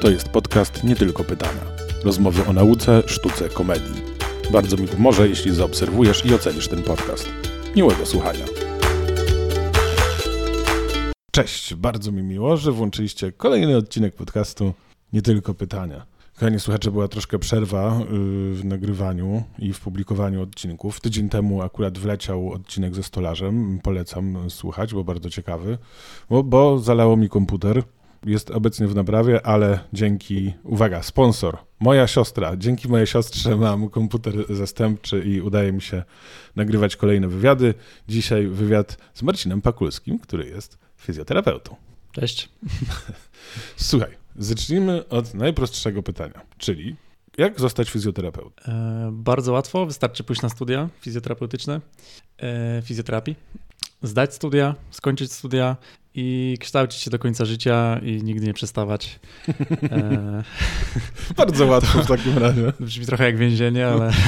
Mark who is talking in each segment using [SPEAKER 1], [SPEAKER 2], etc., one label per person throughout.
[SPEAKER 1] To jest podcast Nie Tylko Pytania. Rozmowy o nauce, sztuce, komedii. Bardzo mi pomoże, jeśli zaobserwujesz i ocenisz ten podcast. Miłego słuchania. Cześć, bardzo mi miło, że włączyliście kolejny odcinek podcastu Nie Tylko Pytania. Kochani słuchacze, była troszkę przerwa y, w nagrywaniu i w publikowaniu odcinków. Tydzień temu akurat wleciał odcinek ze stolarzem. Polecam słuchać, bo bardzo ciekawy. Bo, bo zalało mi komputer. Jest obecnie w naprawie, ale dzięki, uwaga, sponsor, moja siostra. Dzięki mojej siostrze mam komputer zastępczy i udaje mi się nagrywać kolejne wywiady. Dzisiaj wywiad z Marcinem Pakulskim, który jest fizjoterapeutą.
[SPEAKER 2] Cześć.
[SPEAKER 1] Słuchaj, zacznijmy od najprostszego pytania, czyli jak zostać fizjoterapeutą?
[SPEAKER 2] E, bardzo łatwo, wystarczy pójść na studia fizjoterapeutyczne, e, fizjoterapii, zdać studia, skończyć studia i kształcić się do końca życia i nigdy nie przestawać. E,
[SPEAKER 1] Bardzo łatwo w takim razie.
[SPEAKER 2] brzmi trochę jak więzienie, ale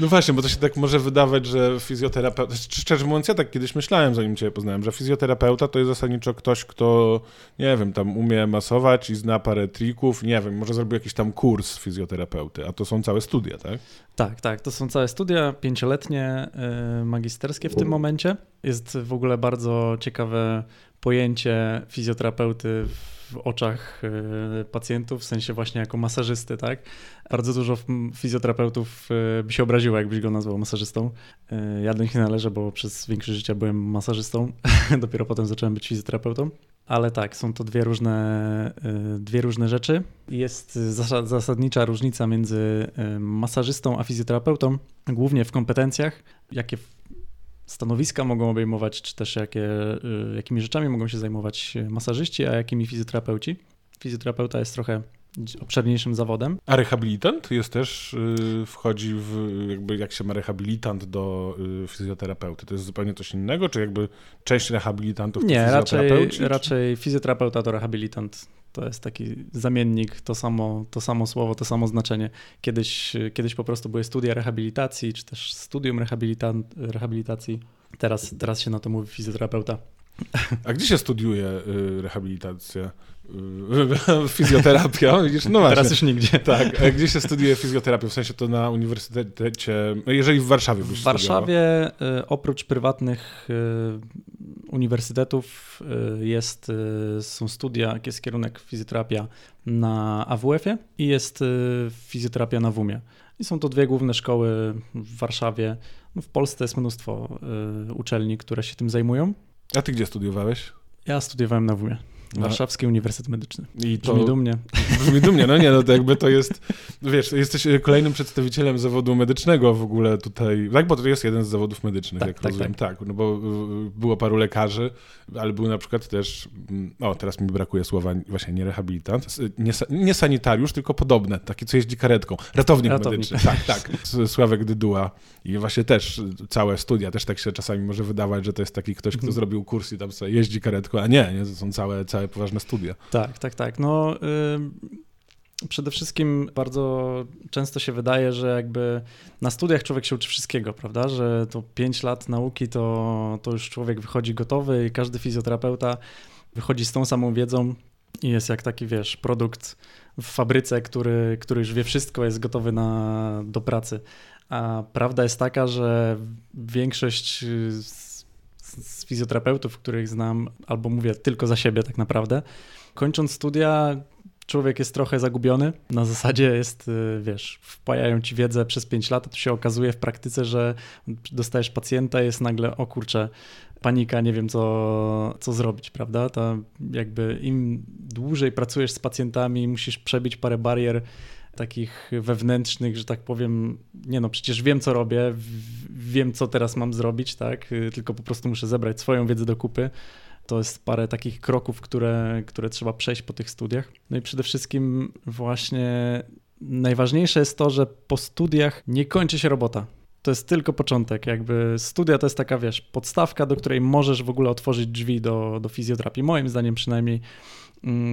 [SPEAKER 1] No właśnie, bo to się tak może wydawać, że fizjoterapeuta, szczerze mówiąc, ja tak kiedyś myślałem, zanim cię poznałem, że fizjoterapeuta to jest zasadniczo ktoś, kto, nie wiem, tam umie masować i zna parę trików, nie wiem, może zrobił jakiś tam kurs fizjoterapeuty, a to są całe studia, tak?
[SPEAKER 2] tak, tak, to są całe studia pięcioletnie, e, magisterskie w tym momencie. Jest w ogóle bardzo ciekawe pojęcie fizjoterapeuty w oczach e, pacjentów, w sensie właśnie jako masażysty, tak? Bardzo dużo fizjoterapeutów e, by się obraziło, jakbyś go nazwał masażystą. E, Ja do nich nie należę, bo przez większość życia byłem masażystą, dopiero potem zacząłem być fizjoterapeutą. Ale tak, są to dwie różne, dwie różne rzeczy. Jest zasa- zasadnicza różnica między masażystą a fizjoterapeutą, głównie w kompetencjach, jakie stanowiska mogą obejmować, czy też jakie, y, jakimi rzeczami mogą się zajmować masażyści, a jakimi fizjoterapeuci. Fizjoterapeuta jest trochę obszerniejszym zawodem.
[SPEAKER 1] A rehabilitant jest też, y, wchodzi w, jakby jak się ma rehabilitant do y, fizjoterapeuty, to jest zupełnie coś innego, czy jakby część rehabilitantów to
[SPEAKER 2] Nie, raczej,
[SPEAKER 1] czy-
[SPEAKER 2] raczej fizjoterapeuta to rehabilitant. To jest taki zamiennik, to samo, to samo słowo, to samo znaczenie. Kiedyś, kiedyś po prostu były studia rehabilitacji, czy też studium rehabilitan- rehabilitacji. Teraz, teraz się na to mówi fizjoterapeuta.
[SPEAKER 1] A gdzie się studiuje y, rehabilitację? Fizjoterapia, widzisz? No właśnie.
[SPEAKER 2] Teraz już nigdzie.
[SPEAKER 1] Tak, a gdzie się studiuje fizjoterapię? W sensie to na uniwersytecie, no jeżeli w Warszawie byś
[SPEAKER 2] W Warszawie y, oprócz prywatnych y, uniwersytetów jest, są studia, jest kierunek fizjoterapia na AWF-ie i jest fizjoterapia na WUM-ie. I są to dwie główne szkoły w Warszawie. No, w Polsce jest mnóstwo uczelni, które się tym zajmują.
[SPEAKER 1] A ty gdzie studiowałeś?
[SPEAKER 2] Ja studiowałem na WUM-ie.
[SPEAKER 1] No.
[SPEAKER 2] Warszawski Uniwersytet Medyczny.
[SPEAKER 1] I to
[SPEAKER 2] Brzmi dumnie.
[SPEAKER 1] brzmi dumnie, no nie, no to jakby to jest, wiesz, jesteś kolejnym przedstawicielem zawodu medycznego w ogóle tutaj, tak, bo to jest jeden z zawodów medycznych,
[SPEAKER 2] Tak,
[SPEAKER 1] jak
[SPEAKER 2] tak,
[SPEAKER 1] rozumiem, tak. no bo y, było paru lekarzy, ale był na przykład też, mm, o teraz mi brakuje słowa, właśnie nie rehabilitant, nie, nie sanitariusz, tylko podobne, taki co jeździ karetką, ratownik,
[SPEAKER 2] Ratownik.
[SPEAKER 1] medyczny, tak, tak, Sławek Dyduła i właśnie też y, całe studia, też tak się czasami może wydawać, że to jest taki ktoś, kto
[SPEAKER 2] Mhm.
[SPEAKER 1] zrobił kurs i tam sobie jeździ karetką, a nie, nie, to są całe, całe poważne studia.
[SPEAKER 2] Tak, tak, tak. No, y, przede wszystkim bardzo często się wydaje, że jakby na studiach człowiek się uczy wszystkiego, prawda? Że to 5 lat nauki to, to już człowiek wychodzi gotowy i każdy fizjoterapeuta wychodzi z tą samą wiedzą i jest jak taki, wiesz, produkt w fabryce, który, który już wie wszystko, jest gotowy na, do pracy. A prawda jest taka, że większość z, fizjoterapeutów, których znam, albo mówię tylko za siebie tak naprawdę, kończąc studia, człowiek jest trochę zagubiony. Na zasadzie jest, y, wiesz, wpajają ci wiedzę przez 5 lat, a tu się okazuje w praktyce, że dostajesz pacjenta, jest nagle, o kurczę, panika, nie wiem co, co zrobić, prawda? To jakby im dłużej pracujesz z pacjentami, musisz przebić parę barier takich wewnętrznych, że tak powiem, nie no, przecież wiem co robię, wiem co teraz mam zrobić, tak? Y, Tylko po prostu muszę zebrać swoją wiedzę do kupy. To jest parę takich kroków, które, które trzeba przejść po tych studiach. No i przede wszystkim właśnie najważniejsze jest to, że po studiach nie kończy się robota. To jest tylko początek. Jakby studia to jest taka, wiesz, podstawka, do której możesz w ogóle otworzyć drzwi do, do fizjoterapii. Moim zdaniem przynajmniej,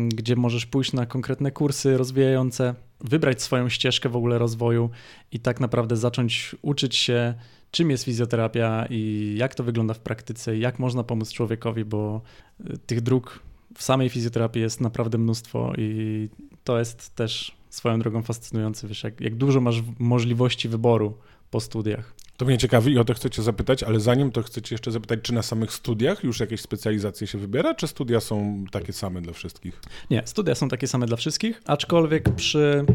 [SPEAKER 2] gdzie możesz pójść na konkretne kursy rozwijające, wybrać swoją ścieżkę w ogóle rozwoju i tak naprawdę zacząć uczyć się, czym jest fizjoterapia i jak to wygląda w praktyce, jak można pomóc człowiekowi, bo y, tych dróg w samej fizjoterapii jest naprawdę mnóstwo i to jest też swoją drogą fascynujące, wiesz, jak, jak dużo masz możliwości wyboru po studiach.
[SPEAKER 1] To mnie ciekawi i o to chcecie zapytać, ale zanim to chcecie jeszcze zapytać, czy na samych studiach już jakieś specjalizacje się wybiera, czy studia są takie same dla wszystkich?
[SPEAKER 2] Nie, studia są takie same dla wszystkich, aczkolwiek przy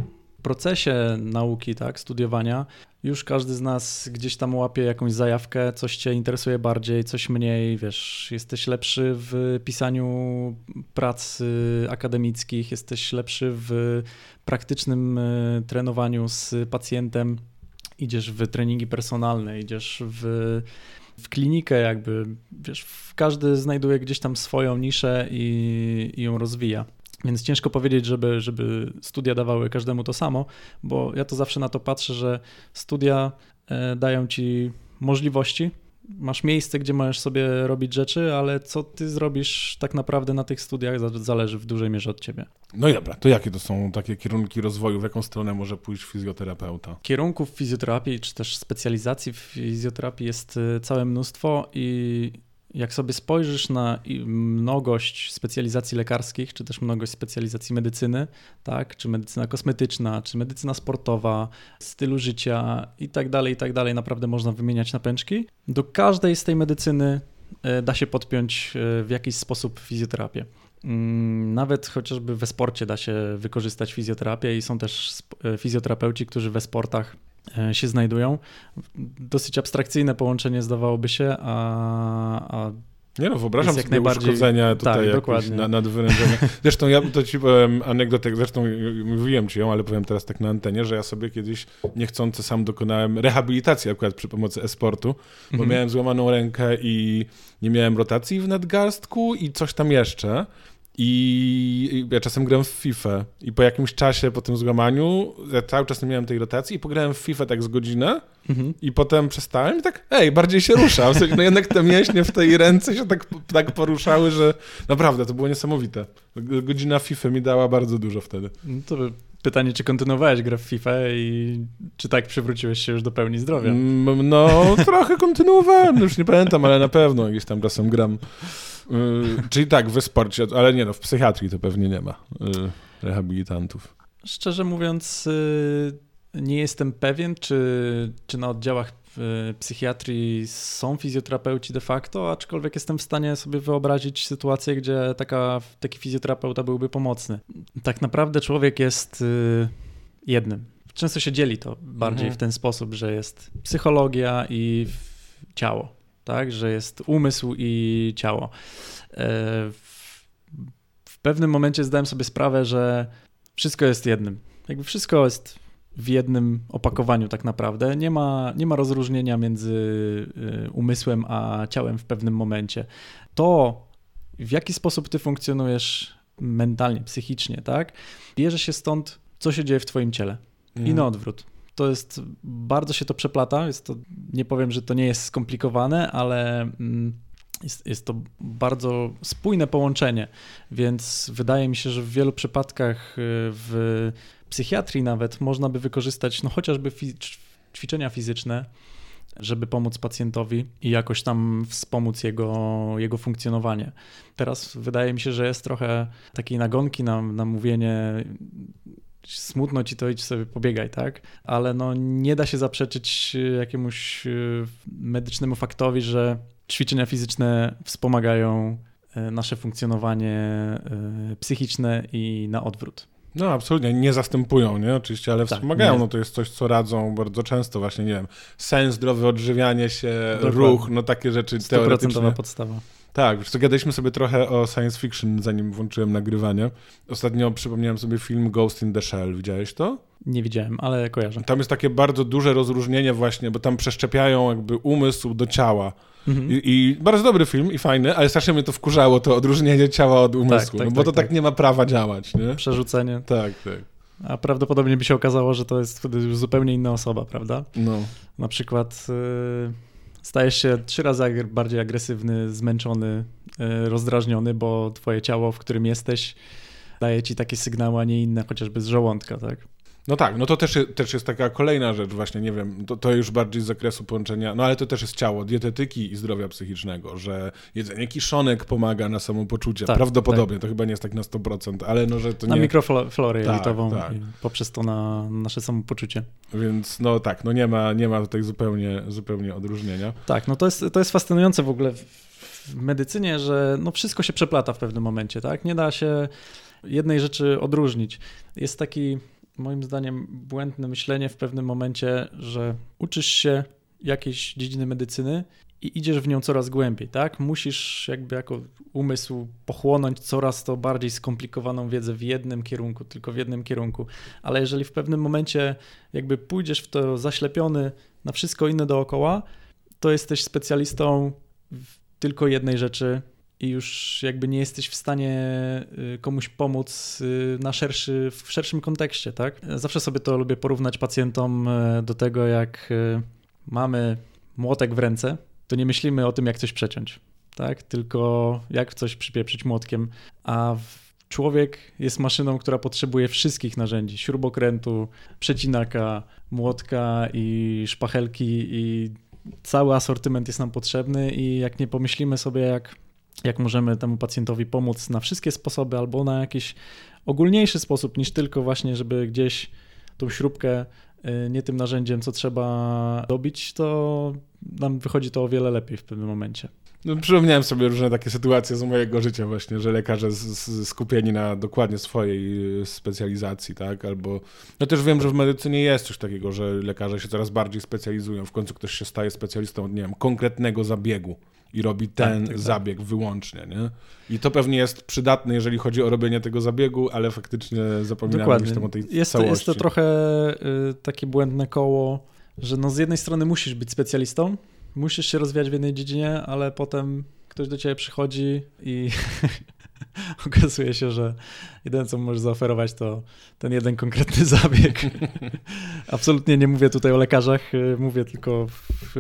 [SPEAKER 2] procesie nauki, tak, studiowania, już każdy z nas gdzieś tam łapie jakąś zajawkę, coś cię interesuje bardziej, coś mniej, wiesz, jesteś lepszy w pisaniu prac akademickich, jesteś lepszy w praktycznym e, trenowaniu z pacjentem, idziesz w treningi personalne, idziesz w, w klinikę jakby, wiesz, każdy znajduje gdzieś tam swoją niszę i, i ją rozwija. Więc ciężko powiedzieć, żeby, żeby studia dawały każdemu to samo, bo ja to zawsze na to patrzę, że studia e, dają ci możliwości, masz miejsce, gdzie możesz sobie robić rzeczy, ale co ty zrobisz tak naprawdę na tych studiach zależy w dużej mierze od ciebie.
[SPEAKER 1] No i dobra, to jakie to są takie kierunki rozwoju, w jaką stronę może pójść fizjoterapeuta?
[SPEAKER 2] Kierunków fizjoterapii, czy też specjalizacji w fizjoterapii jest e, całe mnóstwo i jak sobie spojrzysz na mnogość specjalizacji lekarskich, czy też mnogość specjalizacji medycyny, tak, czy medycyna kosmetyczna, czy medycyna sportowa, stylu życia i tak dalej, i tak dalej, naprawdę można wymieniać na pęczki. Do każdej z tej medycyny e, da się podpiąć e, w jakiś sposób fizjoterapię. Mm, nawet chociażby we sporcie da się wykorzystać fizjoterapię i są też e, fizjoterapeuci, którzy we sportach się znajdują. Dosyć abstrakcyjne połączenie zdawałoby się, a, a
[SPEAKER 1] nie no, wyobrażam sobie najbardziej... uszkodzenia tutaj tak, dokładnie. na, nadwyrężenie. Zresztą ja to ci powiem anegdotę, zresztą mówiłem ci ją, ale powiem teraz tak na antenie, że ja sobie kiedyś niechcący sam dokonałem rehabilitacji akurat przy pomocy e-sportu, bo mhm. miałem złamaną rękę i nie miałem rotacji w nadgarstku i coś tam jeszcze. I ja czasem grałem w FIFA i po jakimś czasie, po tym złamaniu, ja cały czas nie miałem tej rotacji i pograłem w FIFA tak z godzinę mhm. i potem przestałem i tak, ej, bardziej się ruszam. W sensie, no jednak te mięśnie w tej ręce się tak, tak poruszały, że naprawdę to było niesamowite. Godzina FIFA mi dała bardzo dużo wtedy.
[SPEAKER 2] No to pytanie, czy kontynuowałeś grę w FIFA i czy tak przywróciłeś się już do pełni zdrowia?
[SPEAKER 1] Mm, no, trochę kontynuowałem, już nie pamiętam, ale na pewno gdzieś tam czasem gram. Yy, czyli tak, w sporcie, ale nie no, w psychiatrii to pewnie nie ma yy, rehabilitantów.
[SPEAKER 2] Szczerze mówiąc, yy, nie jestem pewien, czy, czy na oddziałach psychiatrii są fizjoterapeuci de facto, aczkolwiek jestem w stanie sobie wyobrazić sytuację, gdzie taka, taki fizjoterapeuta byłby pomocny. Tak naprawdę człowiek jest jednym. Często się dzieli to bardziej mhm. w ten sposób, że jest psychologia i ciało tak, że jest umysł i ciało. E, w pewnym momencie zdałem sobie sprawę, że wszystko jest jednym. Jakby wszystko jest w jednym opakowaniu tak naprawdę. Nie ma, nie ma rozróżnienia między e, umysłem a ciałem w pewnym momencie. To, w jaki sposób ty funkcjonujesz mentalnie, psychicznie, tak, bierze się stąd, co się dzieje w twoim ciele. I na odwrót to jest, bardzo się to przeplata, jest to, nie powiem, że to nie jest skomplikowane, ale mm, jest, jest to bardzo spójne połączenie, więc wydaje mi się, że w wielu przypadkach y, w psychiatrii nawet można by wykorzystać no chociażby fi ćwiczenia fizyczne, żeby pomóc pacjentowi i jakoś tam wspomóc jego, jego funkcjonowanie. Teraz wydaje mi się, że jest trochę takiej nagonki na, na mówienie smutno ci to idź sobie pobiegaj, tak? Ale no nie da się zaprzeczyć y, jakiemuś y, medycznemu faktowi, że ćwiczenia fizyczne wspomagają y, nasze funkcjonowanie psychiczne i na odwrót.
[SPEAKER 1] No, absolutnie, nie zastępują, nie? Oczywiście, ale tak, wspomagają. Nie. No to jest coś, co radzą bardzo często, właśnie, nie wiem, sens, zdrowe odżywianie się, Dokładnie. ruch, no takie rzeczy teoretyczne.
[SPEAKER 2] podstawa.
[SPEAKER 1] Tak, już gadaliśmy sobie trochę o science fiction, zanim włączyłem nagrywanie. Ostatnio przypomniałem sobie film Ghost in the Shell. Widziałeś to?
[SPEAKER 2] Nie widziałem, ale kojarzę.
[SPEAKER 1] Tam jest takie bardzo duże rozróżnienie właśnie, bo tam przeszczepiają jakby umysł do ciała. Mhm. I, I, bardzo dobry film i fajny, ale strasznie mnie to wkurzało, to odróżnienie ciała od umysłu, tak, tak, no bo tak, to tak, tak nie ma prawa działać, nie?
[SPEAKER 2] Przerzucenie.
[SPEAKER 1] Tak, tak.
[SPEAKER 2] A prawdopodobnie by się okazało, że to jest wtedy już zupełnie inna osoba, prawda? No. Na przykład... Yy stajesz się trzy razy bardziej agresywny, zmęczony, e, rozdrażniony, bo twoje ciało, w którym jesteś, daje ci takie sygnały, a nie inne, chociażby z żołądka, tak?
[SPEAKER 1] No tak, no to też, też jest taka kolejna rzecz, właśnie nie wiem, to, to już bardziej z zakresu połączenia, no ale to też jest ciało, dietetyki i zdrowia psychicznego, że jedzenie kiszonek pomaga na samopoczucie. Tak, Prawdopodobnie, tak. to chyba nie jest tak na 100%, ale no, że to
[SPEAKER 2] na
[SPEAKER 1] nie...
[SPEAKER 2] Na mikroflorę tak, jelitową tak. poprzez to na nasze samopoczucie.
[SPEAKER 1] Więc no tak, no nie ma, nie ma tutaj zupełnie, zupełnie odróżnienia.
[SPEAKER 2] Tak, no to jest, to jest fascynujące w ogóle w medycynie, że no wszystko się przeplata w pewnym momencie, tak? Nie da się jednej rzeczy odróżnić. Jest taki moim zdaniem błędne myślenie w pewnym momencie, że uczysz się jakiejś dziedziny medycyny i idziesz w nią coraz głębiej, tak? Musisz jakby jako umysł pochłonąć coraz to bardziej skomplikowaną wiedzę w jednym kierunku, tylko w jednym kierunku. Ale jeżeli w pewnym momencie jakby pójdziesz w to zaślepiony na wszystko inne dookoła, to jesteś specjalistą w tylko jednej rzeczy i już jakby nie jesteś w stanie y, komuś pomóc y, na szerszy, w szerszym kontekście, tak? Zawsze sobie to lubię porównać pacjentom y, do tego, jak mamy młotek w ręce, to nie myślimy o tym, jak coś przeciąć, tak? Tylko jak coś przypieprzyć młotkiem, a człowiek jest maszyną, która potrzebuje wszystkich narzędzi, śrubokrętu, przecinaka, młotka i szpachelki i cały asortyment jest nam potrzebny i jak nie pomyślimy sobie, jak jak możemy temu pacjentowi pomóc na wszystkie sposoby albo na jakiś ogólniejszy sposób niż tylko właśnie, żeby gdzieś tą śrubkę y, nie tym narzędziem, co trzeba dobić, to nam wychodzi to o wiele lepiej w pewnym momencie.
[SPEAKER 1] No, przypomniałem sobie różne takie sytuacje z mojego życia właśnie, że lekarze z, z, skupieni na dokładnie swojej y, specjalizacji, tak, albo no też wiem, że w medycynie jest coś takiego, że lekarze się coraz bardziej specjalizują, w końcu ktoś się staje specjalistą, nie wiem, konkretnego zabiegu i robi tak, ten tak, tak, zabieg tak. wyłącznie, nie? I to pewnie jest przydatne, jeżeli chodzi o robienie tego zabiegu, ale faktycznie zapominamy Dokładnie. o tej
[SPEAKER 2] jest,
[SPEAKER 1] całości.
[SPEAKER 2] Jest to trochę y, takie błędne koło, że no z jednej strony musisz być specjalistą, musisz się rozwijać w jednej dziedzinie, ale potem ktoś do ciebie przychodzi i okazuje się, że jedyne, co możesz zaoferować, to ten jeden konkretny zabieg. Absolutnie nie mówię tutaj o lekarzach, y, mówię tylko w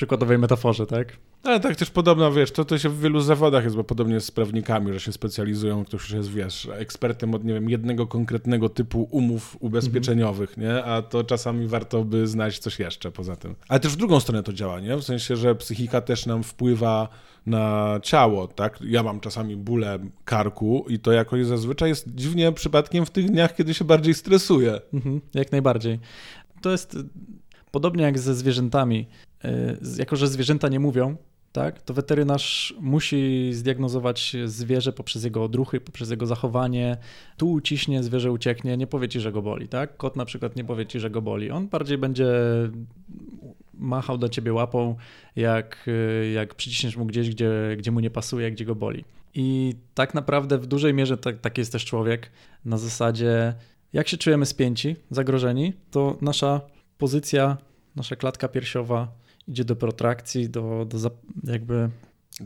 [SPEAKER 2] przykładowej metaforze, tak?
[SPEAKER 1] Ale tak też podobno, wiesz, to, to się w wielu zawodach jest, bo podobnie z prawnikami, że się specjalizują, ktoś już jest, wiesz, ekspertem od, nie wiem, jednego konkretnego typu umów ubezpieczeniowych, mm -hmm. nie? A to czasami warto by znać coś jeszcze poza tym. Ale też w drugą stronę to działa, nie? W sensie, że psychika też nam wpływa na ciało, tak? Ja mam czasami bóle karku i to jakoś zazwyczaj jest dziwnie przypadkiem w tych dniach, kiedy się bardziej stresuję.
[SPEAKER 2] Mhm, jak najbardziej. To jest podobnie jak ze zwierzętami. E, jako, że zwierzęta nie mówią, tak, to weterynarz musi zdiagnozować zwierzę poprzez jego odruchy, poprzez jego zachowanie. Tu uciśnie, zwierzę ucieknie, nie powie ci, że go boli, tak? Kot na przykład nie powie ci, że go boli. On bardziej będzie machał do ciebie łapą, jak, jak przyciśniesz mu gdzieś, gdzie, gdzie mu nie pasuje, gdzie go boli. I tak naprawdę w dużej mierze tak, tak jest też człowiek. Na zasadzie, jak się czujemy spięci, zagrożeni, to nasza pozycja, nasza klatka piersiowa idzie do protrakcji, do, do jakby...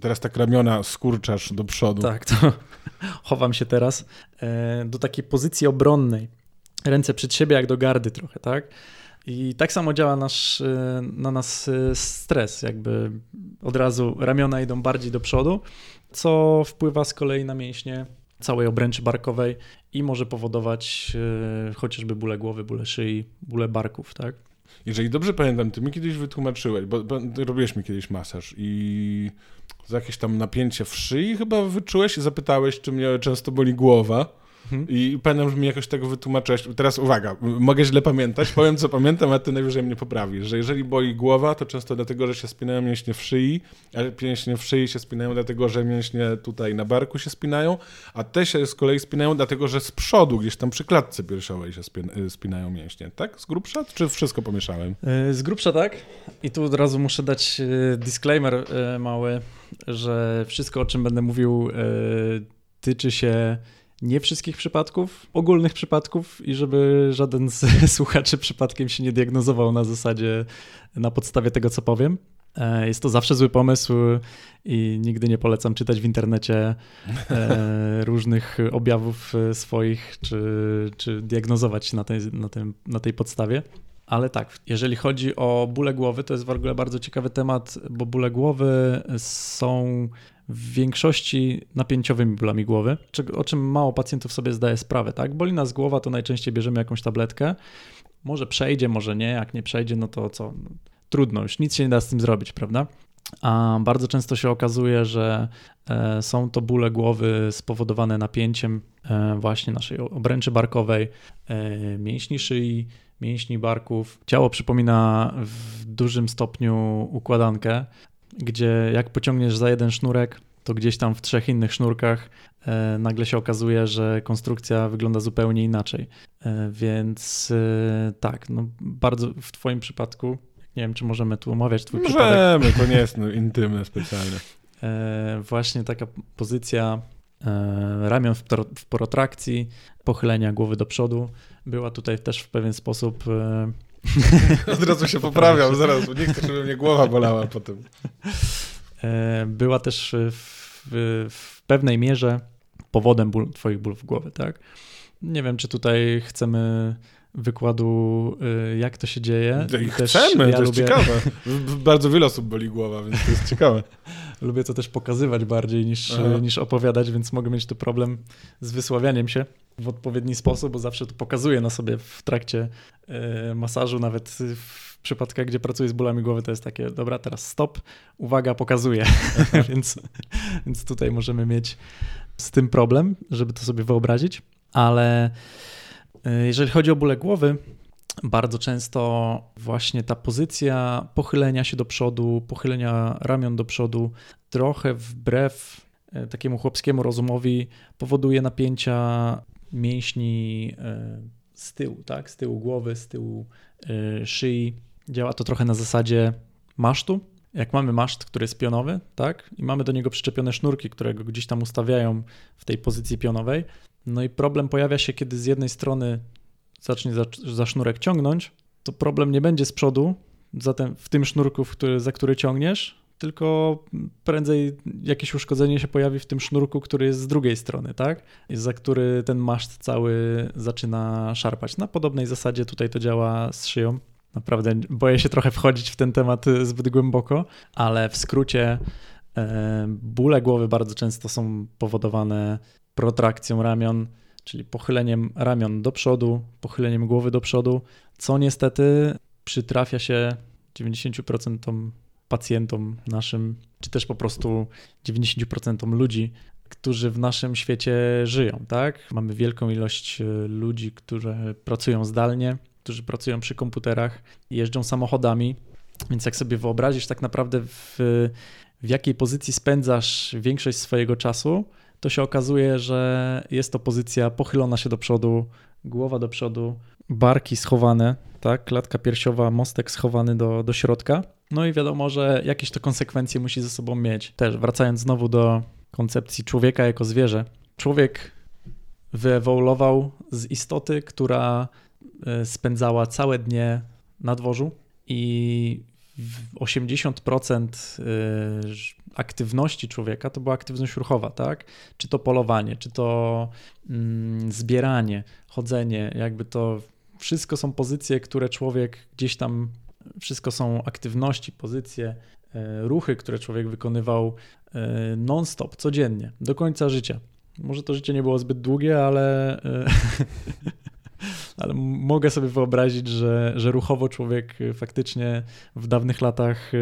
[SPEAKER 1] Teraz tak ramiona skurczasz do przodu.
[SPEAKER 2] Tak, to chowam się teraz e, do takiej pozycji obronnej. Ręce przed siebie jak do gardy trochę, tak? I tak samo działa nasz, e, na nas e, stres, jakby od razu ramiona idą bardziej do przodu, co wpływa z kolei na mięśnie całej obręczy barkowej i może powodować chociażby bóle głowy, bóle szyi, bóle barków, tak?
[SPEAKER 1] Jeżeli dobrze pamiętam, ty mi kiedyś wytłumaczyłeś, bo, bo robiłeś mi kiedyś masaż i za jakieś tam napięcie w szyi chyba wyczułeś i zapytałeś, czy mnie często boli głowa. Mhm. I pamiętam, że mi jakoś tego wytłumaczyłeś. Teraz uwaga, mogę źle pamiętać, powiem co pamiętam, a ty najwyżej mnie poprawisz, że jeżeli boli głowa, to często dlatego, że się spinają mięśnie w szyi, a mięśnie w szyi się spinają dlatego, że mięśnie tutaj na barku się spinają, a te się z kolei spinają dlatego, że z przodu, gdzieś tam przy klatce piersiowej się spinają mięśnie, tak? Z grubsza? Czy wszystko pomieszałem?
[SPEAKER 2] E, z grubsza tak. I tu od razu muszę dać e, disclaimer mały, że wszystko, o czym będę mówił, tyczy się nie wszystkich przypadków, ogólnych przypadków i żeby żaden z słuchaczy przypadkiem się nie diagnozował na zasadzie, na podstawie tego, co powiem. E, jest to zawsze zły pomysł i nigdy nie polecam czytać w internecie e, różnych objawów swoich, czy, czy diagnozować na tej, na, tym, na tej podstawie. Ale tak, jeżeli chodzi o bóle głowy, to jest w ogóle bardzo ciekawy temat, bo bóle głowy są w większości napięciowymi bólami głowy, o czym mało pacjentów sobie zdaje sprawę, tak? Boli nas głowa, to najczęściej bierzemy jakąś tabletkę. Może przejdzie, może nie. Jak nie przejdzie, no to co? No, trudno, już nic się nie da z tym zrobić, prawda? A bardzo często się okazuje, że e, są to bóle głowy spowodowane napięciem e, właśnie naszej obręczy barkowej, e, mięśni szyi, mięśni barków. Ciało przypomina w dużym stopniu układankę, gdzie jak pociągniesz za jeden sznurek, to gdzieś tam w trzech innych sznurkach nagle się okazuje, że konstrukcja wygląda zupełnie inaczej. Więc tak, no bardzo w Twoim przypadku nie wiem, czy możemy tu omawiać twój
[SPEAKER 1] możemy,
[SPEAKER 2] przypadek.
[SPEAKER 1] Możemy, to nie jest no, intymne specjalnie.
[SPEAKER 2] E, właśnie taka pozycja e, ramion w, w porotrakcji, pochylenia głowy do przodu była tutaj też w pewien sposób... E...
[SPEAKER 1] Od razu się poprawiam, zaraz, bo nie chcę, żeby mnie głowa bolała potem.
[SPEAKER 2] E, była też w, w pewnej mierze powodem ból, twoich bólów głowy, tak? Nie wiem, czy tutaj chcemy wykładu, y, jak to się dzieje.
[SPEAKER 1] I chcemy, ja to jest lubię... ciekawe. Bardzo wiele osób boli głowa, więc to jest ciekawe.
[SPEAKER 2] lubię to też pokazywać bardziej niż, niż opowiadać, więc mogę mieć tu problem z wysławianiem się w odpowiedni sposób, bo zawsze to pokazuję na sobie w trakcie y, masażu, nawet w przypadkach, gdzie pracuję z bólami głowy, to jest takie, dobra, teraz stop, uwaga, pokazuję. więc, więc tutaj możemy mieć z tym problem, żeby to sobie wyobrazić, ale E, jeżeli chodzi o bóle głowy, bardzo często właśnie ta pozycja pochylenia się do przodu, pochylenia ramion do przodu, trochę wbrew e, takiemu chłopskiemu rozumowi powoduje napięcia mięśni e, z tyłu, tak? Z tyłu głowy, z tyłu szyi. Działa to trochę na zasadzie masztu. Jak mamy maszt, który jest pionowy, tak? I mamy do niego przyczepione sznurki, które go gdzieś tam ustawiają w tej pozycji pionowej, no i problem pojawia się, kiedy z jednej strony zacznie za, za sznurek ciągnąć, to problem nie będzie z przodu, zatem w tym sznurku, który, za który ciągniesz, tylko prędzej jakieś uszkodzenie się pojawi w tym sznurku, który jest z drugiej strony, tak? Za który ten maszt cały zaczyna szarpać. Na podobnej zasadzie tutaj to działa z szyją. Naprawdę boję się trochę wchodzić w ten temat zbyt głęboko, ale w skrócie e, bóle głowy bardzo często są powodowane protrakcją ramion, czyli pochyleniem ramion do przodu, pochyleniem głowy do przodu, co niestety przytrafia się 90% pacjentom naszym, czy też po prostu 90% ludzi, którzy w naszym świecie żyją, tak? Mamy wielką ilość e, ludzi, którzy pracują zdalnie, którzy pracują przy komputerach, jeżdżą samochodami, więc jak sobie wyobrazisz tak naprawdę w, w jakiej pozycji spędzasz większość swojego czasu, to się okazuje, że jest to pozycja pochylona się do przodu, głowa do przodu, barki schowane, tak, klatka piersiowa, mostek schowany do, do środka. No i wiadomo, że jakieś to konsekwencje musi ze sobą mieć. Też wracając znowu do koncepcji człowieka jako zwierzę. Człowiek wyewoluował z istoty, która e, spędzała całe dnie na dworzu i 80% aktywności człowieka to była aktywność ruchowa, tak? Czy to polowanie, czy to mm, zbieranie, chodzenie, jakby to wszystko są pozycje, które człowiek gdzieś tam, wszystko są aktywności, pozycje, e, ruchy, które człowiek wykonywał e, non-stop, codziennie, do końca życia. Może to życie nie było zbyt długie, ale e, ale mogę sobie wyobrazić, że, że ruchowo człowiek faktycznie w dawnych latach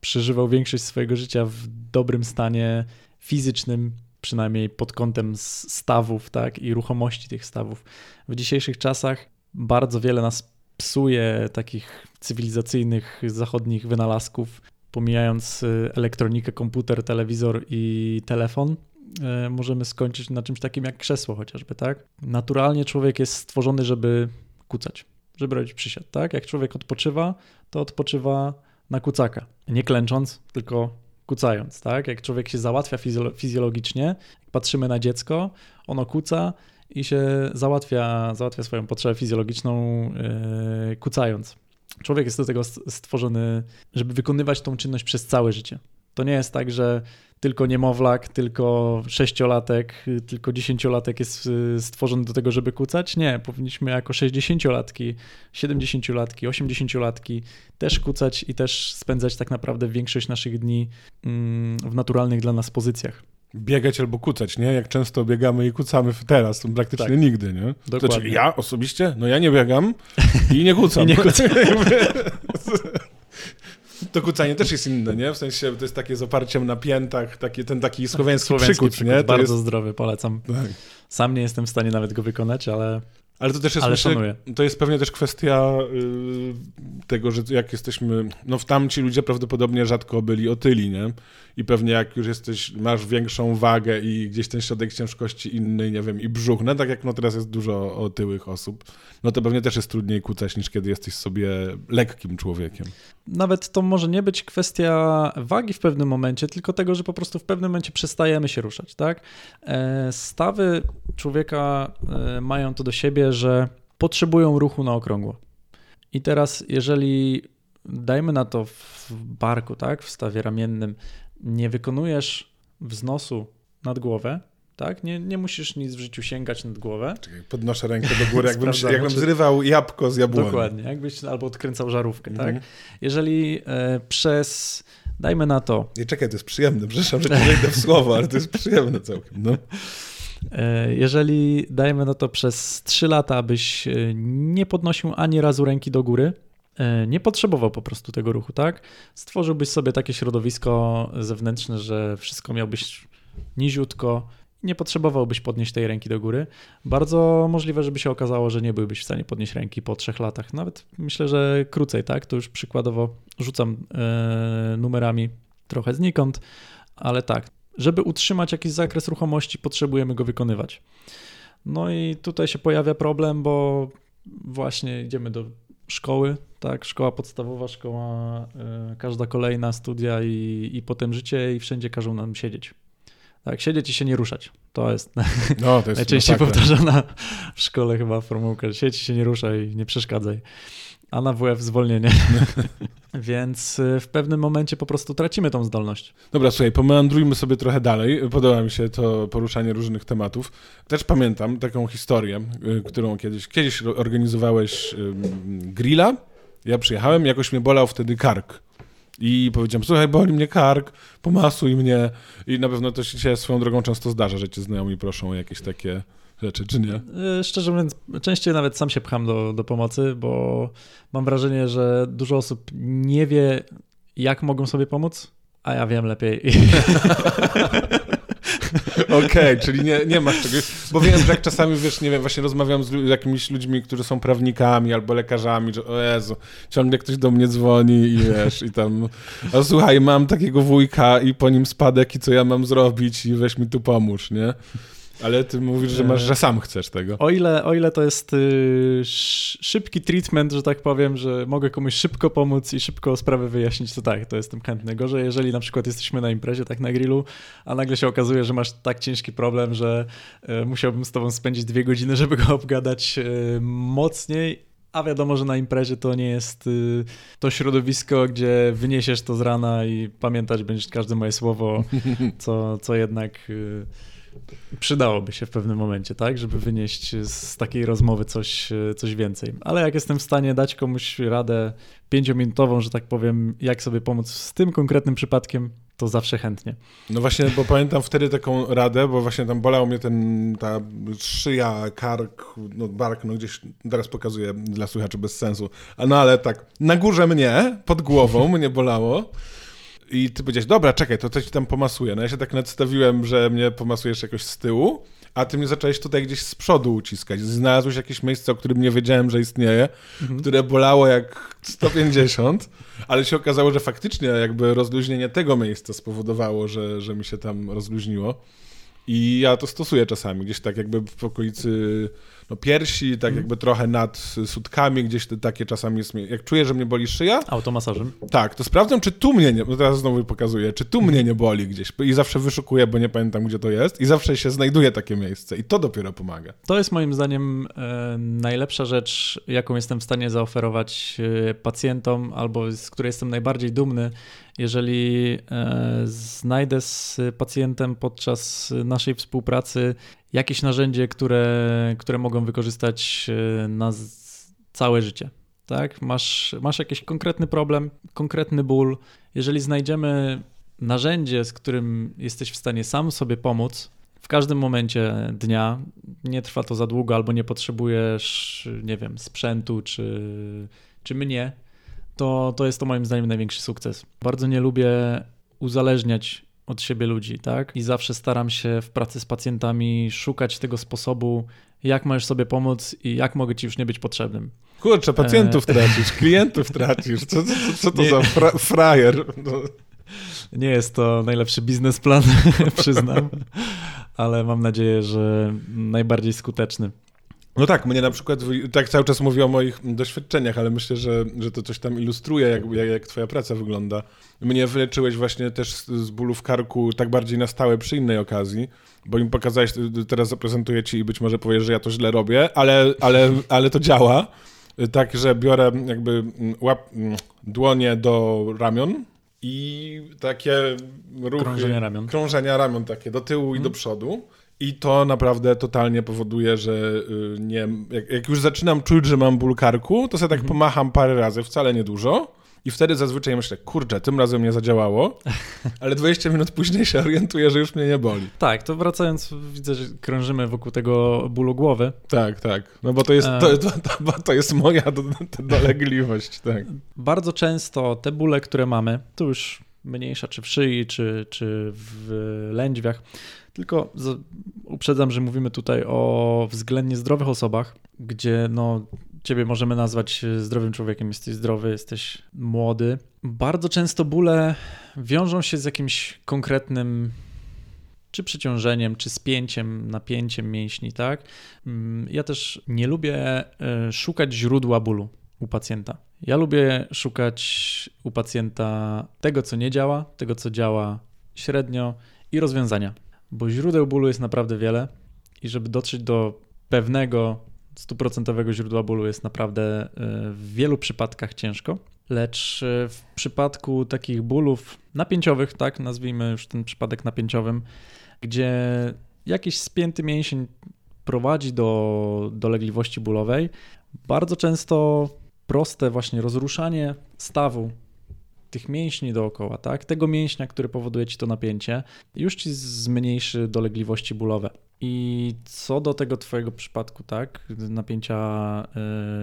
[SPEAKER 2] przeżywał większość swojego życia w dobrym stanie fizycznym, przynajmniej pod kątem stawów tak, i ruchomości tych stawów. W dzisiejszych czasach bardzo wiele nas psuje takich cywilizacyjnych zachodnich wynalazków, pomijając y, elektronikę, komputer, telewizor i telefon E, możemy skończyć na czymś takim jak krzesło chociażby, tak? Naturalnie człowiek jest stworzony, żeby kucać, żeby robić przysiad, tak? Jak człowiek odpoczywa, to odpoczywa na kucaka. Nie klęcząc, tylko kucając, tak? Jak człowiek się załatwia fizjologicznie, jak patrzymy na dziecko, ono kuca i się załatwia, załatwia swoją potrzebę fizjologiczną yy, kucając. Człowiek jest do tego stworzony, żeby wykonywać tą czynność przez całe życie. To nie jest tak, że tylko niemowlak, tylko sześciolatek, tylko dziesięciolatek jest y, stworzony do tego, żeby kucać. Nie, powinniśmy jako sześćdziesięciolatki, siedemdziesięciolatki, osiemdziesięciolatki też kucać i też spędzać tak naprawdę większość naszych dni mm, w naturalnych dla nas pozycjach.
[SPEAKER 1] Biegać albo kucać, nie? Jak często biegamy i kucamy teraz, to praktycznie tak. nigdy, nie?
[SPEAKER 2] Dokładnie.
[SPEAKER 1] Znaczy, ja osobiście, no ja nie biegam i nie kucam.
[SPEAKER 2] I nie kucam.
[SPEAKER 1] To kucanie też jest inne, nie? W sensie to jest takie z oparciem na piętach, taki, ten taki słowiański,
[SPEAKER 2] słowiański
[SPEAKER 1] przykuc,
[SPEAKER 2] przykuc,
[SPEAKER 1] nie? To
[SPEAKER 2] bardzo
[SPEAKER 1] jest...
[SPEAKER 2] zdrowy, polecam.
[SPEAKER 1] Tak.
[SPEAKER 2] Sam nie jestem w stanie nawet go wykonać, ale
[SPEAKER 1] ale to też jest,
[SPEAKER 2] Ale
[SPEAKER 1] myślę, to jest pewnie też kwestia y, tego, że jak jesteśmy, no w tamci ludzie prawdopodobnie rzadko byli otyli, nie? I pewnie jak już jesteś, masz większą wagę i gdzieś ten środek ciężkości inny, nie wiem, i brzuch, no tak jak no teraz jest dużo otyłych osób, no to pewnie też jest trudniej kucać niż kiedy jesteś sobie lekkim człowiekiem.
[SPEAKER 2] nawet to może nie być kwestia wagi w pewnym momencie, tylko tego, że po prostu w pewnym momencie przestajemy się ruszać, tak? E, Stawy człowieka e, mają to do siebie, że potrzebują ruchu na okrągło. I teraz, jeżeli dajmy na to w barku, tak, w stawie ramiennym, nie wykonujesz wznosu nad głowę, tak? Nie, nie musisz nic w życiu sięgać nad głowę.
[SPEAKER 1] Czekaj, podnoszę rękę do góry, jakbym, jakbym zrywał jabłko z jabłoni.
[SPEAKER 2] Dokładnie, jakbyś albo odkręcał żarówkę,
[SPEAKER 1] Mhm.
[SPEAKER 2] tak? Jeżeli e, przez, dajmy na to,
[SPEAKER 1] Nie, czekaj, to jest przyjemne, przepraszam, że ci wejdę w słowo, ale to jest przyjemne całkiem, no.
[SPEAKER 2] e, jeżeli dajmy na to przez 3 lata, byś e, nie podnosił ani razu ręki do góry, nie potrzebował po prostu tego ruchu, tak? Stworzyłbyś sobie takie środowisko zewnętrzne, że wszystko miałbyś niziutko, nie potrzebowałbyś podnieść tej ręki do góry. Bardzo możliwe, żeby się okazało, że nie byłbyś w stanie podnieść ręki po trzech latach. Nawet myślę, że krócej, tak? To już przykładowo rzucam e, numerami trochę znikąd, ale tak. Żeby utrzymać jakiś zakres ruchomości, potrzebujemy go wykonywać. No i tutaj się pojawia problem, bo właśnie idziemy do szkoły, tak, szkoła podstawowa, szkoła, y, każda kolejna studia i, i potem życie i wszędzie każą nam siedzieć. Tak, siedzieć i się nie ruszać. To jest
[SPEAKER 1] No, to jest
[SPEAKER 2] najczęściej powtarzana w szkole chyba formułka, siedź i się nie ruszaj, nie przeszkadzaj. A na WF zwolnienie. Więc y, w pewnym momencie po prostu tracimy tą zdolność.
[SPEAKER 1] Dobra, słuchaj, pomeandrujmy sobie trochę dalej. Podoba mi się to poruszanie różnych tematów. Też pamiętam taką historię, y, którą kiedyś, kiedyś organizowałeś grilla. Ja przyjechałem, jakoś mnie bolał wtedy kark. I powiedziałem, słuchaj, boli mnie kark, pomasuj mnie. I na pewno to się swoją drogą często zdarza, że cię znajomi proszą o jakieś takie rzeczy, czy nie?
[SPEAKER 2] Y, Szczerze mówiąc, częściej nawet sam się pcham do, do pomocy, bo mam wrażenie, że dużo osób nie wie, jak mogą sobie pomóc, a ja wiem lepiej.
[SPEAKER 1] Okej, czyli nie, nie masz czegoś, bo wiem, że jak czasami, wiesz, nie wiem, właśnie rozmawiam z jakimiś ludźmi, którzy są prawnikami albo lekarzami, że o Jezu, ciągle ktoś do mnie dzwoni i wiesz, i tam, a słuchaj, mam takiego wujka i po nim spadek i co ja mam zrobić i weź mi tu pomóż, nie? Ale ty mówisz, że masz, że sam chcesz tego.
[SPEAKER 2] O ile, o ile to jest y, sz- szybki treatment, że tak powiem, że mogę komuś szybko pomóc i szybko sprawę wyjaśnić, to tak, to jestem chętny. Gorzej, jeżeli na przykład jesteśmy na imprezie, tak na grillu, a nagle się okazuje, że masz tak ciężki problem, że y, musiałbym z tobą spędzić dwie godziny, żeby go obgadać y, mocniej, a wiadomo, że na imprezie to nie jest y, to środowisko, gdzie wyniesiesz to z rana i pamiętać będziesz każde moje słowo, co, co jednak y, przydałoby się w pewnym momencie, tak, żeby wynieść z takiej rozmowy coś, coś więcej. Ale jak jestem w stanie dać komuś radę pięciominutową, że tak powiem, jak sobie pomóc z tym konkretnym przypadkiem, to zawsze chętnie.
[SPEAKER 1] No właśnie, bo pamiętam wtedy taką radę, bo właśnie tam bolał mnie ten, ta szyja, kark, no bark, no gdzieś, teraz pokazuję dla słuchaczy bez sensu, no ale tak, na górze mnie, pod głową mnie bolało i ty powiedziałeś, dobra, czekaj, to coś tam pomasuję. No ja się tak nadstawiłem, że mnie pomasujesz jakoś z tyłu, a ty mnie zacząłeś tutaj gdzieś z przodu uciskać. Znalazłeś jakieś miejsce, o którym nie wiedziałem, że istnieje, które bolało jak 150, ale się okazało, że faktycznie jakby rozluźnienie tego miejsca spowodowało, że, że mi się tam rozluźniło. I ja to stosuję czasami, gdzieś tak jakby w okolicy no, piersi, tak jakby trochę nad sutkami, gdzieś te takie czasami jest, jak czuję, że mnie boli szyja,
[SPEAKER 2] Automasażem.
[SPEAKER 1] tak, to sprawdzam, czy tu mnie nie, no teraz znowu pokazuję, czy tu mnie nie boli gdzieś i zawsze wyszukuję, bo nie pamiętam, gdzie to jest i zawsze się znajduje takie miejsce i to dopiero pomaga.
[SPEAKER 2] To jest moim zdaniem e, najlepsza rzecz, jaką jestem w stanie zaoferować e, pacjentom, albo z której jestem najbardziej dumny Jeżeli e, znajdę z pacjentem podczas naszej współpracy jakieś narzędzie, które, które mogą wykorzystać e, na całe życie, tak? Masz, masz jakiś konkretny problem, konkretny ból. Jeżeli znajdziemy narzędzie, z którym jesteś w stanie sam sobie pomóc, w każdym momencie dnia, nie trwa to za długo, albo nie potrzebujesz, nie wiem, sprzętu czy, czy mnie, to, to jest to moim zdaniem największy sukces. Bardzo nie lubię uzależniać od siebie ludzi, tak? I zawsze staram się w pracy z pacjentami szukać tego sposobu, jak możesz sobie pomóc i jak mogę ci już nie być potrzebnym.
[SPEAKER 1] Kurczę, pacjentów e... tracisz, klientów tracisz. Co, co, co to nie. za fra frajer? No.
[SPEAKER 2] Nie jest to najlepszy biznesplan, przyznam, ale mam nadzieję, że najbardziej skuteczny.
[SPEAKER 1] No tak, mnie na przykład, tak cały czas mówię o moich doświadczeniach, ale myślę, że, że to coś tam ilustruje, jak, jak, twoja praca wygląda. Mnie wyleczyłeś właśnie też z, z bólu w karku tak bardziej na stałe przy innej okazji, bo im pokazałeś, teraz zaprezentuję ci i być może powiesz, że ja to źle robię, ale, ale, ale to działa. Tak, że biorę jakby łap, dłonie do ramion i takie ruchy...
[SPEAKER 2] Krążenia ramion.
[SPEAKER 1] Krążenia ramion takie do tyłu hmm. i do mhm. przodu. I to naprawdę totalnie powoduje, że y, nie, jak, jak, już zaczynam czuć, że mam ból karku, to sobie tak mhm. pomacham parę razy, wcale niedużo. I wtedy zazwyczaj myślę, kurczę, tym razem nie zadziałało, ale 20 minut później się orientuję, że już mnie nie boli.
[SPEAKER 2] Tak, to wracając, widzę, że krążymy wokół tego bólu głowy.
[SPEAKER 1] Tak, tak. No bo to jest, to, to, to, to jest moja dolegliwość. Tak.
[SPEAKER 2] Bardzo często te bóle, które mamy, to już mniejsza, czy w szyi, czy, czy w lędźwiach, tylko uprzedzam, że mówimy tutaj o względnie zdrowych osobach, gdzie no, ciebie możemy nazwać zdrowym człowiekiem, jesteś zdrowy, jesteś młody. Bardzo często bóle wiążą się z jakimś konkretnym czy przeciążeniem, czy spięciem, napięciem mięśni, tak? Mm, ja też nie lubię e, szukać źródła bólu u pacjenta. Ja lubię szukać u pacjenta tego, co nie działa, tego, co działa średnio i rozwiązania bo źródeł bólu jest naprawdę wiele i żeby dotrzeć do pewnego stuprocentowego źródła bólu jest naprawdę e, w wielu przypadkach ciężko, lecz e, w przypadku takich bólów napięciowych, tak nazwijmy już ten przypadek napięciowym, gdzie jakiś spięty mięsień prowadzi do dolegliwości bólowej, bardzo często proste właśnie rozruszanie stawu tych mięśni dookoła, tak? Tego mięśnia, który powoduje ci to napięcie, już ci zmniejszy dolegliwości bólowe. I co do tego twojego przypadku, tak? Napięcia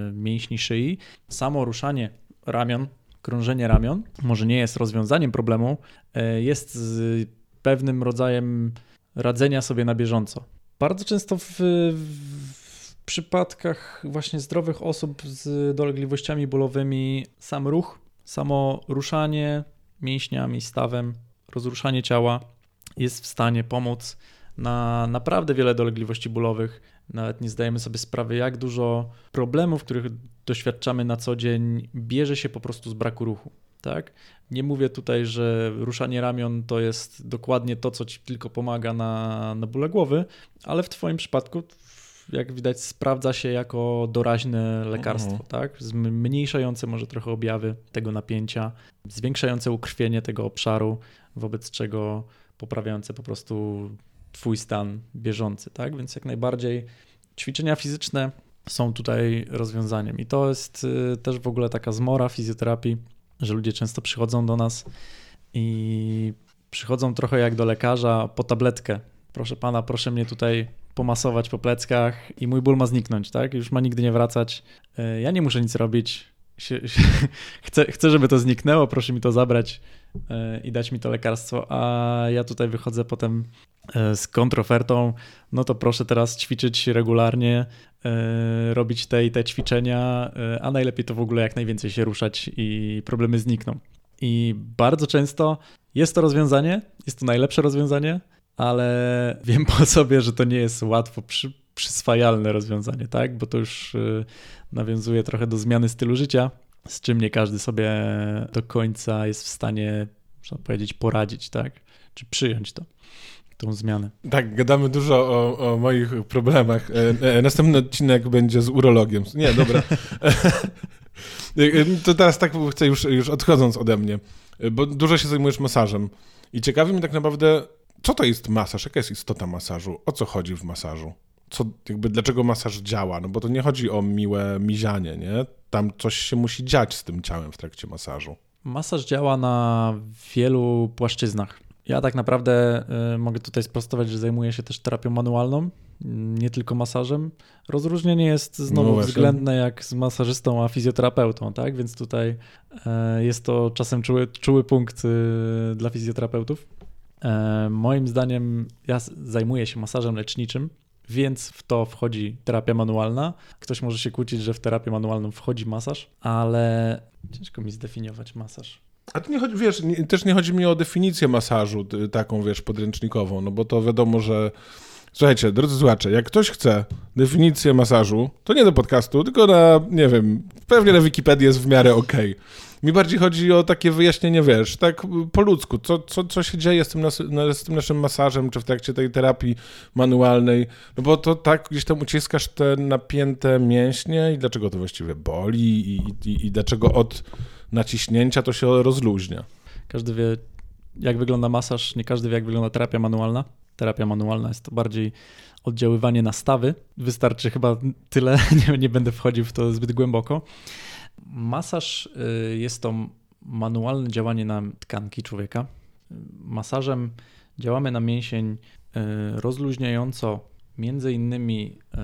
[SPEAKER 2] y, mięśni szyi, samo ruszanie ramion, krążenie ramion, może nie jest rozwiązaniem problemu, y, jest pewnym rodzajem radzenia sobie na bieżąco. Bardzo często w, w przypadkach właśnie zdrowych osób z dolegliwościami bólowymi sam ruch Samo ruszanie mięśniami, stawem, rozruszanie ciała jest w stanie pomóc na naprawdę wiele dolegliwości bólowych. Nawet nie zdajemy sobie sprawy, jak dużo problemów, których doświadczamy na co dzień, bierze się po prostu z braku ruchu. Tak? Nie mówię tutaj, że ruszanie ramion to jest dokładnie to, co ci tylko pomaga na, na bóle głowy, ale w Twoim przypadku jak widać, sprawdza się jako doraźne lekarstwo, uh-huh. tak? Zmniejszające może trochę objawy tego napięcia, zwiększające ukrwienie tego obszaru, wobec czego poprawiające po prostu twój stan bieżący, tak? Więc jak najbardziej ćwiczenia fizyczne są tutaj rozwiązaniem. I to jest y, też w ogóle taka zmora fizjoterapii, że ludzie często przychodzą do nas i przychodzą trochę jak do lekarza po tabletkę. Proszę pana, proszę mnie tutaj pomasować po pleckach i mój ból ma zniknąć, tak? Już ma nigdy nie wracać. E, ja nie muszę nic robić. Chcę, chcę, żeby to zniknęło, proszę mi to zabrać e, i dać mi to lekarstwo, a ja tutaj wychodzę potem e, z kontrofertą, no to proszę teraz ćwiczyć regularnie, robić te i te ćwiczenia, a najlepiej to w ogóle jak najwięcej się ruszać i problemy znikną. I bardzo często jest to rozwiązanie, jest to najlepsze rozwiązanie, ale wiem po sobie, że to nie jest łatwo przy, przyswajalne rozwiązanie, tak? Bo to już y, nawiązuje trochę do zmiany stylu życia, z czym nie każdy sobie do końca jest w stanie, można powiedzieć, poradzić, tak? Czy przyjąć to tą zmianę.
[SPEAKER 1] Tak, gadamy dużo o, o moich problemach. E, e, następny odcinek będzie z urologiem. Nie, dobra. To teraz tak chcę już, już odchodząc ode mnie, bo dużo się zajmujesz masażem i ciekawi mnie tak naprawdę, co to jest masaż, jaka jest istota masażu, o co chodzi w masażu? Co, jakby dlaczego masaż działa? No bo to nie chodzi o miłe mizianie, nie? Tam coś się musi dziać z tym ciałem w trakcie masażu.
[SPEAKER 2] Masaż działa na wielu płaszczyznach. Ja tak naprawdę y, mogę tutaj sprostować, że zajmuję się też terapią manualną, nie tylko masażem. Rozróżnienie jest znowu no względne jak z masażystą a fizjoterapeutą, tak? Więc tutaj y, jest to czasem czuły, czuły punkt y, dla fizjoterapeutów. E, moim zdaniem ja zajmuję się masażem leczniczym, więc w to wchodzi terapia manualna. Ktoś może się kłócić, że w terapię manualną wchodzi masaż, ale ciężko mi zdefiniować masaż.
[SPEAKER 1] A to nie chodzi, wiesz, nie, też nie chodzi mi o definicję masażu taką, wiesz, podręcznikową, no bo to wiadomo, że Słuchajcie, drodzy słuchacze, jak ktoś chce definicję masażu, to nie do podcastu, tylko na, nie wiem, pewnie na Wikipedii jest w miarę okej. Okay. Mi bardziej chodzi o takie wyjaśnienie, wiesz, tak po ludzku, co, co, co się dzieje z tym, nas, z tym naszym masażem, czy w trakcie tej terapii manualnej, no bo to tak gdzieś tam uciskasz te napięte mięśnie i dlaczego to właściwie boli i, i, i dlaczego od naciśnięcia to się rozluźnia.
[SPEAKER 2] Każdy wie, jak wygląda masaż, nie każdy wie, jak wygląda terapia manualna. Terapia manualna jest to bardziej oddziaływanie na stawy. Wystarczy chyba tyle, nie, nie będę wchodził w to zbyt głęboko. Masaż y, jest to manualne działanie na tkanki człowieka. Masażem działamy na mięsień y, rozluźniająco, między innymi y,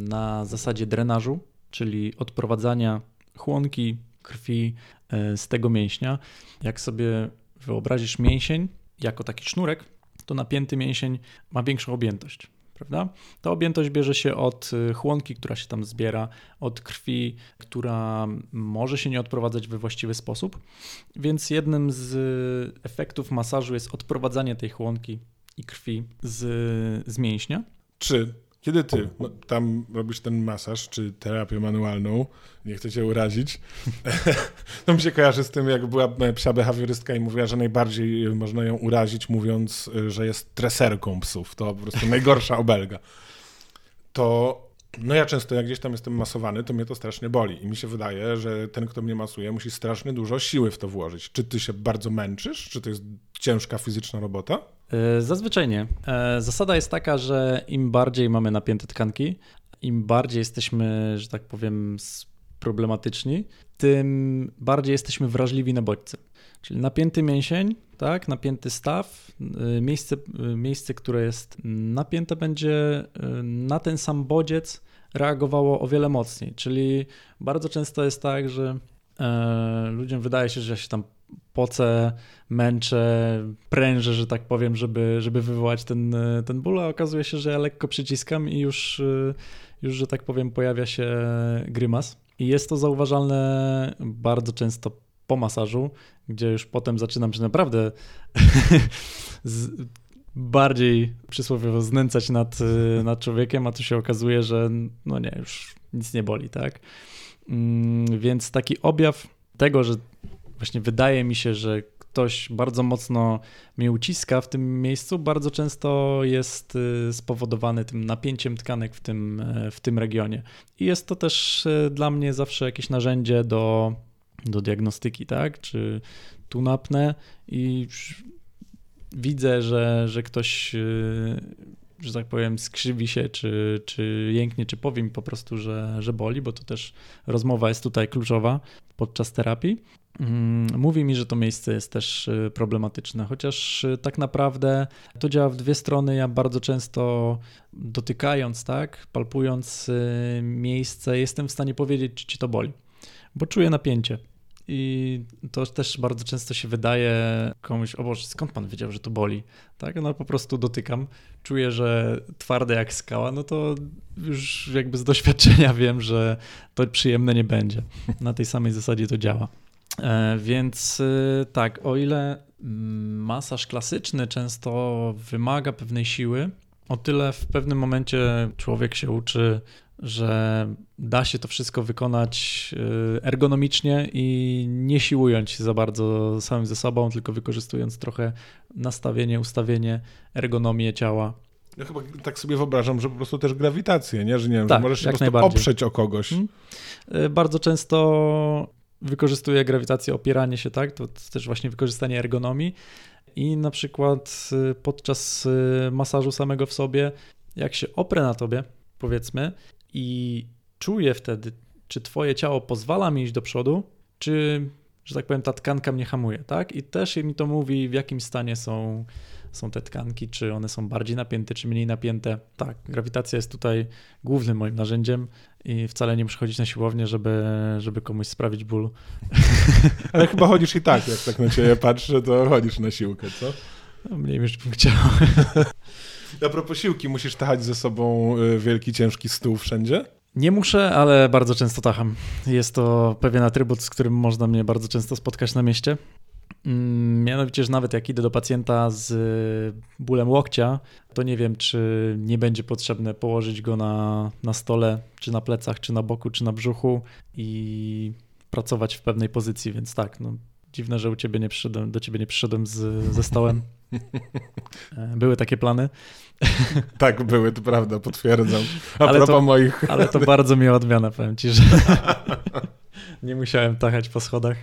[SPEAKER 2] na zasadzie drenażu, czyli odprowadzania chłonki krwi z tego mięśnia. Jak sobie wyobrazisz mięsień jako taki sznurek, to napięty mięsień ma większą objętość prawda? Ta objętość bierze się od y, chłonki, która się tam zbiera, od krwi, która może się nie odprowadzać we właściwy sposób. Więc jednym z efektów masażu jest odprowadzanie tej chłonki i krwi z, z mięśnia.
[SPEAKER 1] Czy kiedy ty tam robisz ten masaż, czy terapię manualną, nie chcę cię urazić, to mi się kojarzy z tym, jak była psia behawiorystka i mówiła, że najbardziej można ją urazić, mówiąc, że jest treserką psów. To po prostu najgorsza obelga. To no ja często, jak gdzieś tam jestem masowany, to mnie to strasznie boli i mi się wydaje, że ten, kto mnie masuje, musi strasznie dużo siły w to włożyć. Czy ty się bardzo męczysz? Czy to jest ciężka fizyczna robota?
[SPEAKER 2] E, zazwyczaj nie. E, zasada jest taka, że im bardziej mamy napięte tkanki, im bardziej jesteśmy, że tak powiem, problematyczni, tym bardziej jesteśmy wrażliwi na bodźce. Czyli napięty mięsień, tak, napięty staw, e, miejsce, miejsce, które jest napięte, będzie na ten sam bodziec reagowało o wiele mocniej. Czyli bardzo często jest tak, że ludziom wydaje się, że się tam pocę, męczę, prężę, że tak powiem, żeby, żeby wywołać ten, ten ból, a okazuje się, że ja lekko przyciskam i już, już, że tak powiem, pojawia się grymas. I jest to zauważalne bardzo często po masażu, gdzie już potem zaczynam się naprawdę bardziej przysłowiowo znęcać nad, nad człowiekiem, a tu się okazuje, że no nie, już nic nie boli, tak? Mm, więc taki objaw tego, że właśnie wydaje mi się, że ktoś bardzo mocno mnie uciska w tym miejscu, bardzo często jest y, spowodowany tym napięciem tkanek w tym, y, w tym regionie. I jest to też y, dla mnie zawsze jakieś narzędzie do, do diagnostyki, tak? Czy tu napnę i widzę, że, że ktoś, że tak powiem, skrzywi się, czy, czy jęknie, czy powie mi po prostu, że, że boli, bo to też rozmowa jest tutaj kluczowa podczas terapii. Mm, mówi mi, że to miejsce jest też y, problematyczne, chociaż y, tak naprawdę to działa w dwie strony. Ja bardzo często dotykając, tak, palpując y, miejsce, jestem w stanie powiedzieć, czy ci to boli, bo czuję napięcie. I to też bardzo często się wydaje komuś, o Boże, skąd pan wiedział, że to boli? Tak, no po prostu dotykam, czuję, że twarde jak skała, no to już jakby z doświadczenia wiem, że to przyjemne nie będzie. Na tej samej zasadzie to działa. E, więc y, tak, o ile masaż klasyczny często wymaga pewnej siły, o tyle w pewnym momencie człowiek się uczy, że da się to wszystko wykonać y, ergonomicznie i nie siłując się za bardzo samym ze sobą, tylko wykorzystując trochę nastawienie, ustawienie, ergonomię ciała
[SPEAKER 1] Ja chyba tak sobie wyobrażam, że po prostu też grawitację, nie? Że nie wiem,
[SPEAKER 2] Tak,
[SPEAKER 1] że możesz się po prostu oprzeć o kogoś.
[SPEAKER 2] Y, Bardzo często wykorzystuję grawitację, opieranie się, tak? To, też właśnie wykorzystanie ergonomii. I na przykład y, podczas masażu samego w sobie, jak się oprę na tobie, powiedzmy, i czuję wtedy, czy twoje ciało pozwala mi iść do przodu, czy, że tak powiem, ta tkanka mnie hamuje, tak? I też mi to mówi, w jakim stanie są, są te tkanki, czy one są bardziej napięte, czy mniej napięte. Tak, grawitacja jest tutaj głównym moim narzędziem i wcale nie muszę chodzić na siłownię, żeby, żeby komuś sprawić ból.
[SPEAKER 1] Ale chyba chodzisz i tak, jak tak na ciebie patrzę, to chodzisz na siłkę, co?
[SPEAKER 2] No, mniej niż bym chciał.
[SPEAKER 1] A propos siłki, musisz tachać ze sobą y, wielki, ciężki stół wszędzie?
[SPEAKER 2] Nie muszę, ale bardzo często tacham. Jest to pewien atrybut, z którym można mnie bardzo często spotkać na mieście. Mm, Mianowicie, że nawet jak idę do pacjenta z bólem łokcia, to nie wiem, czy nie będzie potrzebne położyć go na, na stole, czy na plecach, czy na boku, czy na brzuchu i pracować w pewnej pozycji, więc tak, no, dziwne, że u ciebie nie przyszedłem, do ciebie nie przyszedłem z, ze stołem. E, Były takie plany,
[SPEAKER 1] Tak, były, to prawda, potwierdzam. A
[SPEAKER 2] Ale
[SPEAKER 1] propos
[SPEAKER 2] to-
[SPEAKER 1] moich...
[SPEAKER 2] ale to bardzo miła odmiana, powiem ci, że nie musiałem tachać po schodach,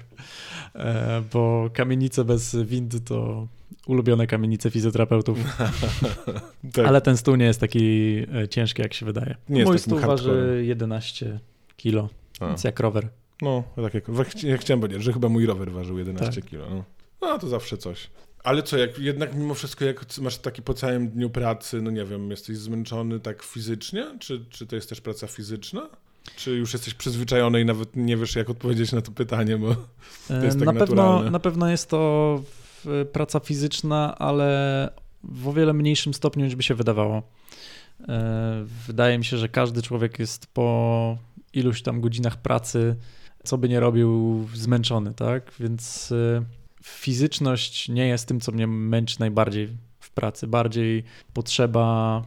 [SPEAKER 2] e, bo kamienice bez windy to ulubione kamienice fizjoterapeutów,
[SPEAKER 1] tak,
[SPEAKER 2] ale ten stół nie jest taki e, ciężki, jak się wydaje.
[SPEAKER 1] Nie jest
[SPEAKER 2] Mój stół waży 11 kilo,
[SPEAKER 1] A.
[SPEAKER 2] więc jak rower.
[SPEAKER 1] No, tak jak, ja chciałem powiedzieć, że chyba mój rower ważył 11
[SPEAKER 2] Tak.
[SPEAKER 1] kilo. No. no, to zawsze coś. Ale co, jak jednak mimo wszystko, jak masz taki po całym dniu pracy, no nie wiem, jesteś zmęczony tak fizycznie? Czy, czy to jest też praca fizyczna? Czy już jesteś przyzwyczajony i nawet nie wiesz, jak odpowiedzieć na to pytanie, bo
[SPEAKER 2] E,
[SPEAKER 1] jest tak
[SPEAKER 2] na, pewno,
[SPEAKER 1] naturalne.
[SPEAKER 2] na pewno jest to w- praca fizyczna, ale w o wiele mniejszym stopniu niż by się wydawało. E, Wydaje mi się, że każdy człowiek jest po iluś tam godzinach pracy, co by nie robił, zmęczony, tak? Więc e, fizyczność nie jest tym, co mnie męczy najbardziej w pracy. Bardziej potrzeba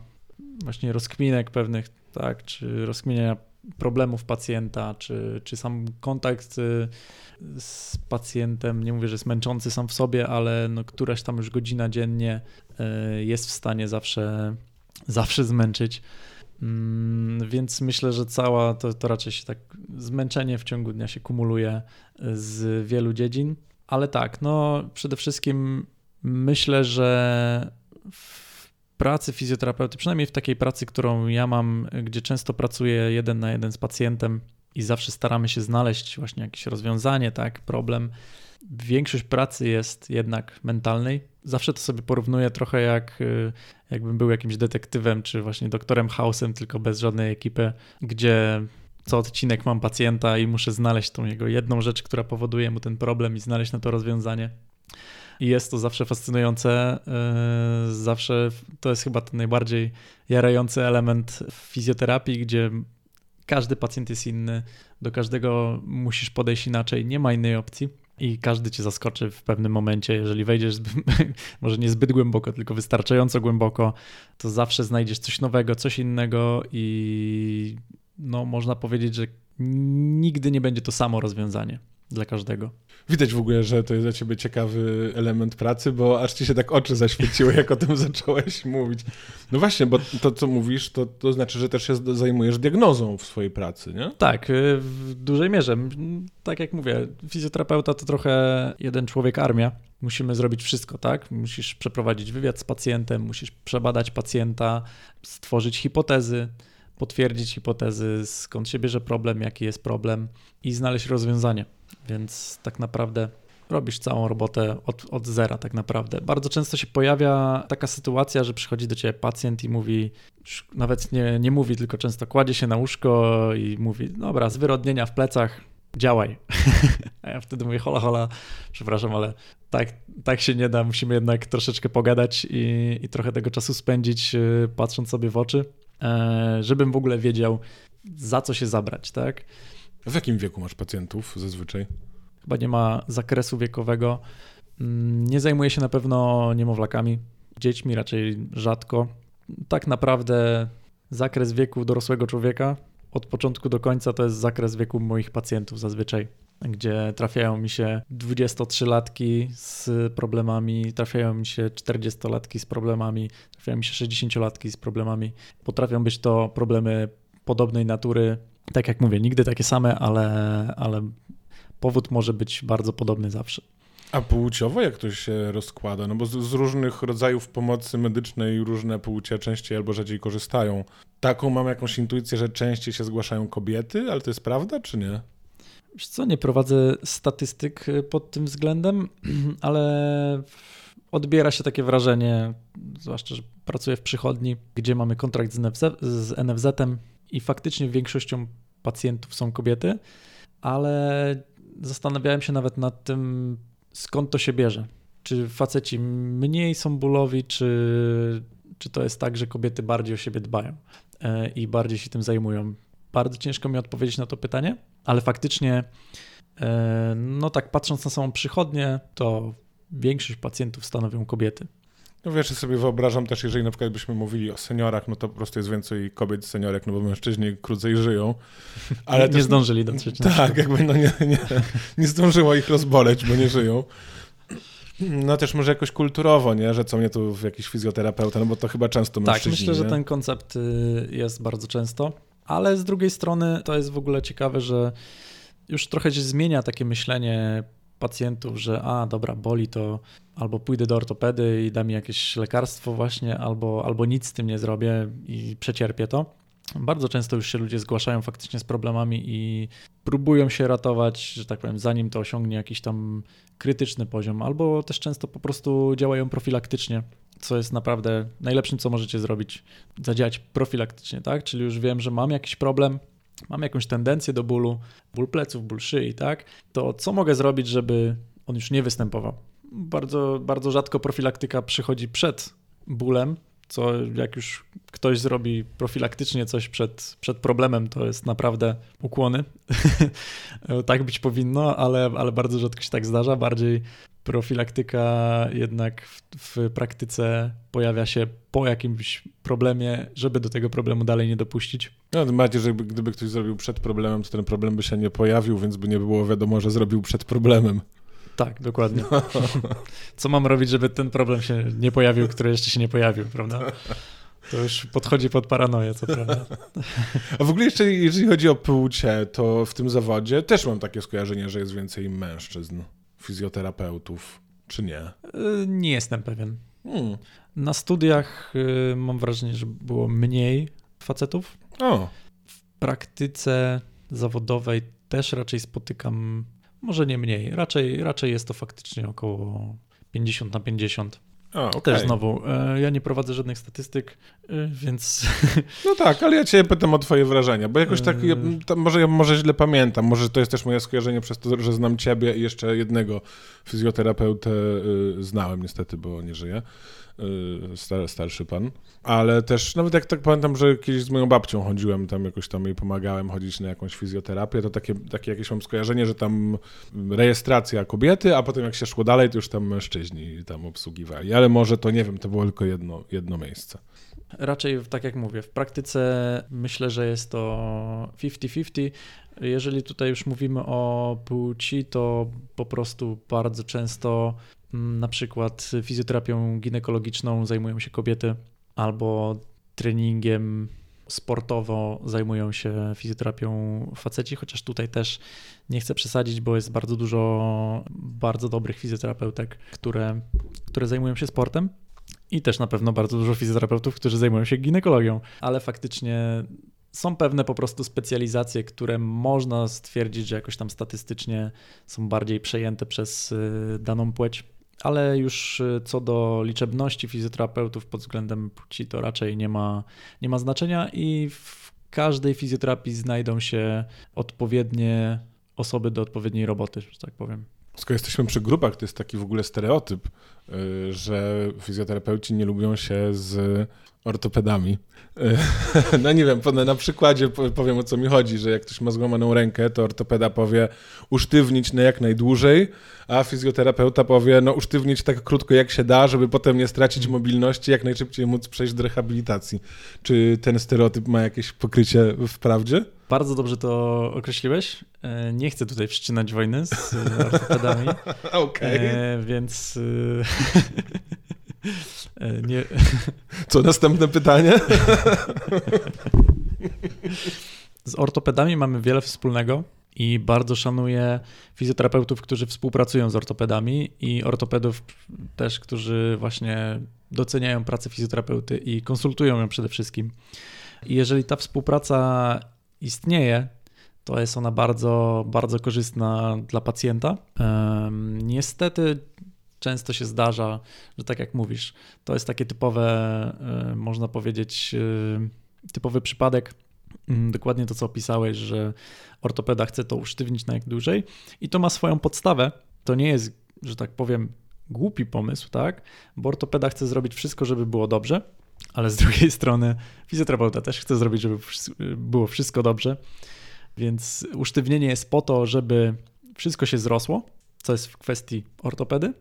[SPEAKER 2] właśnie rozkminek pewnych, tak? Czy rozkminienia problemów pacjenta, czy, czy sam kontakt y, z pacjentem, nie mówię, że jest męczący sam w sobie, ale no, któraś tam już godzina dziennie y, jest w stanie zawsze, zawsze zmęczyć. Mm, Więc myślę, że cała to, to raczej się tak zmęczenie w ciągu dnia się kumuluje z wielu dziedzin. Ale tak, no przede wszystkim myślę, że w pracy fizjoterapeuty, przynajmniej w takiej pracy, którą ja mam, gdzie często pracuję jeden na jeden z pacjentem i zawsze staramy się znaleźć właśnie jakieś rozwiązanie, tak, problem. Większość pracy jest jednak mentalnej. Zawsze to sobie porównuję trochę jak y, jakbym był jakimś detektywem, czy właśnie doktorem House'em, tylko bez żadnej ekipy, gdzie co odcinek mam pacjenta i muszę znaleźć tą jego jedną rzecz, która powoduje mu ten problem i znaleźć na to rozwiązanie. I jest to zawsze fascynujące. yy, Zawsze to jest chyba ten najbardziej jarający element w fizjoterapii, gdzie każdy pacjent jest inny, do każdego musisz podejść inaczej, nie ma innej opcji. I każdy cię zaskoczy w pewnym momencie, jeżeli wejdziesz może nie zbyt głęboko, tylko wystarczająco głęboko, to zawsze znajdziesz coś nowego, coś innego i no można powiedzieć, że nigdy nie będzie to samo rozwiązanie dla każdego.
[SPEAKER 1] widać w ogóle, że to jest dla ciebie ciekawy element pracy, bo aż ci się tak oczy zaświeciły, jak o tym zacząłeś mówić. No właśnie, bo to, co mówisz, to, to znaczy, że też się zajmujesz diagnozą w swojej pracy, nie?
[SPEAKER 2] Tak, y, w dużej mierze. Tak jak mówię, fizjoterapeuta to trochę jeden człowiek armia. Musimy zrobić wszystko, tak? Musisz przeprowadzić wywiad z pacjentem, musisz przebadać pacjenta, stworzyć hipotezy, potwierdzić hipotezy, skąd się bierze problem, jaki jest problem i znaleźć rozwiązanie. Więc tak naprawdę robisz całą robotę od, od zera tak naprawdę. Bardzo często się pojawia taka sytuacja, że przychodzi do ciebie pacjent i mówi, nawet nie, nie mówi, tylko często kładzie się na łóżko i mówi, dobra, zwyrodnienia w plecach, działaj. A ja wtedy mówię, hola, hola, przepraszam, ale tak, tak się nie da, musimy jednak troszeczkę pogadać i, i trochę tego czasu spędzić, yy, patrząc sobie w oczy, żebym w ogóle wiedział, za co się zabrać, tak?
[SPEAKER 1] W jakim wieku masz pacjentów zazwyczaj?
[SPEAKER 2] Chyba nie ma zakresu wiekowego. Mm, Nie zajmuję się na pewno niemowlakami, dziećmi raczej rzadko. Tak naprawdę zakres wieku dorosłego człowieka od początku do końca to jest zakres wieku moich pacjentów zazwyczaj. Gdzie trafiają mi się 23-latki z problemami, trafiają mi się 40-latki z problemami, trafiają mi się 60-latki z problemami. Potrafią być to problemy podobnej natury. Tak jak mówię, nigdy takie same, ale, ale powód może być bardzo podobny zawsze.
[SPEAKER 1] A płciowo jak to się rozkłada? No bo z, z, różnych rodzajów pomocy medycznej różne płcie częściej albo rzadziej korzystają. Taką mam jakąś intuicję, że częściej się zgłaszają kobiety, ale to jest prawda czy nie?
[SPEAKER 2] Wiesz co, nie prowadzę statystyk y, pod tym względem, ale odbiera się takie wrażenie, zwłaszcza, że pracuję w przychodni, gdzie mamy kontrakt z, NFZ, z NFZ-em i faktycznie większością pacjentów są kobiety, ale zastanawiałem się nawet nad tym, skąd to się bierze. Czy faceci mniej są bólowi, czy, czy to jest tak, że kobiety bardziej o siebie dbają e, i bardziej się tym zajmują? Bardzo ciężko mi odpowiedzieć na to pytanie, ale faktycznie, e, no tak patrząc na samą przychodnię, to większość pacjentów stanowią kobiety.
[SPEAKER 1] No wiesz, sobie wyobrażam też, jeżeli na przykład byśmy mówili o seniorach, no to po prostu jest więcej kobiet seniorek, no bo mężczyźni krócej żyją.
[SPEAKER 2] Ale nie, też, zdążyli dotrzeć.
[SPEAKER 1] Tak, jakby no nie, nie, nie zdążyło ich rozboleć, bo nie żyją. No też może jakoś kulturowo, nie? Że co mnie tu w jakiś fizjoterapeuta, no bo to chyba często
[SPEAKER 2] tak, mężczyźni. Tak, myślę, nie? że ten koncept y, jest bardzo często, ale z drugiej strony to jest w ogóle ciekawe, że już trochę się zmienia takie myślenie pacjentów, że a dobra, boli to albo pójdę do ortopedy i da mi jakieś lekarstwo właśnie, albo, albo nic z tym nie zrobię i przecierpię to. Bardzo często już się ludzie zgłaszają faktycznie z problemami i próbują się ratować, że tak powiem, zanim to osiągnie jakiś tam krytyczny poziom, albo też często po prostu działają profilaktycznie, co jest naprawdę najlepszym, co możecie zrobić, zadziałać profilaktycznie, tak? Czyli już wiem, że mam jakiś problem, mam jakąś tendencję do bólu, ból pleców, ból szyi, tak? To co mogę zrobić, żeby on już nie występował? Bardzo, bardzo rzadko profilaktyka przychodzi przed bólem, co jak już ktoś zrobi profilaktycznie coś przed, przed problemem, to jest naprawdę ukłony. tak być powinno, ale, ale bardzo rzadko się tak zdarza. Bardziej profilaktyka jednak w, w, praktyce pojawia się po jakimś problemie, żeby do tego problemu dalej nie dopuścić.
[SPEAKER 1] No, macie, że gdyby ktoś zrobił przed problemem, to ten problem by się nie pojawił, więc by nie było wiadomo, że zrobił przed problemem.
[SPEAKER 2] Tak, dokładnie. No. Co mam robić, żeby ten problem się nie pojawił, który jeszcze się nie pojawił, prawda? To już podchodzi pod paranoję, co prawda.
[SPEAKER 1] A w ogóle jeszcze, jeżeli chodzi o płcie, to w tym zawodzie też mam takie skojarzenie, że jest więcej mężczyzn, fizjoterapeutów, czy nie? Y,
[SPEAKER 2] nie jestem pewien. Hmm. Na studiach y, mam wrażenie, że było mniej facetów.
[SPEAKER 1] O.
[SPEAKER 2] W praktyce zawodowej też raczej spotykam może nie mniej. Raczej, raczej jest to faktycznie około 50 na 50. A, okay. Też znowu, e, ja nie prowadzę żadnych statystyk, e, więc...
[SPEAKER 1] No tak, ale ja cię pytam o twoje wrażenia, bo jakoś tak, ja, może ja może źle pamiętam, może to jest też moje skojarzenie przez to, że znam ciebie i jeszcze jednego fizjoterapeutę e, znałem niestety, bo nie żyje. Y, star, starszy pan, ale też nawet jak tak pamiętam, że kiedyś z moją babcią chodziłem, tam jakoś tam jej pomagałem chodzić na jakąś fizjoterapię, to takie, takie jakieś mam skojarzenie, że tam rejestracja kobiety, a potem jak się szło dalej, to już tam mężczyźni tam obsługiwali, ale może to nie wiem, to było tylko jedno, jedno miejsce.
[SPEAKER 2] Raczej, tak jak mówię, w praktyce myślę, że jest to 50-50. Jeżeli tutaj już mówimy o płci, to po prostu bardzo często na przykład fizjoterapią ginekologiczną zajmują się kobiety albo treningiem sportowo zajmują się fizjoterapią faceci, chociaż tutaj też nie chcę przesadzić, bo jest bardzo dużo bardzo dobrych fizjoterapeutek, które, które zajmują się sportem. I też na pewno bardzo dużo fizjoterapeutów, którzy zajmują się ginekologią, ale faktycznie są pewne po prostu specjalizacje, które można stwierdzić, że jakoś tam statystycznie są bardziej przejęte przez y, daną płeć ale już y, co do liczebności fizjoterapeutów pod względem płci to raczej nie ma, nie ma znaczenia i w każdej fizjoterapii znajdą się odpowiednie osoby do odpowiedniej roboty, że tak powiem.
[SPEAKER 1] Skoro jesteśmy przy grupach, to jest taki w ogóle stereotyp, że fizjoterapeuci nie lubią się z ortopedami. No nie wiem, na przykładzie powiem o co mi chodzi, że jak ktoś ma złamaną rękę, to ortopeda powie usztywnić na jak najdłużej, a fizjoterapeuta powie no usztywnić tak krótko jak się da, żeby potem nie stracić mobilności, jak najszybciej móc przejść do rehabilitacji. Czy ten stereotyp ma jakieś pokrycie w prawdzie?
[SPEAKER 2] Bardzo dobrze to określiłeś. E, nie chcę tutaj wszczynać wojny z ortopedami.
[SPEAKER 1] Okej. Okay.
[SPEAKER 2] E, więc E, nie...
[SPEAKER 1] Co następne pytanie?
[SPEAKER 2] Z ortopedami mamy wiele wspólnego i bardzo szanuję fizjoterapeutów, którzy współpracują z ortopedami i ortopedów też, którzy właśnie doceniają pracę fizjoterapeuty i konsultują ją przede wszystkim. I jeżeli ta współpraca istnieje, to jest ona bardzo, bardzo korzystna dla pacjenta. Niestety często się zdarza, że tak jak mówisz, to jest takie typowe, e, można powiedzieć, e, typowy przypadek. Mm, dokładnie to, co opisałeś, że ortopeda chce to usztywnić na jak dłużej i to ma swoją podstawę. To nie jest, że tak powiem, głupi pomysł, tak? Bo ortopeda chce zrobić wszystko, żeby było dobrze, ale z drugiej strony fizjoterapeuta też chce zrobić, żeby było wszystko dobrze. Więc usztywnienie jest po to, żeby wszystko się zrosło, co jest w kwestii ortopedy,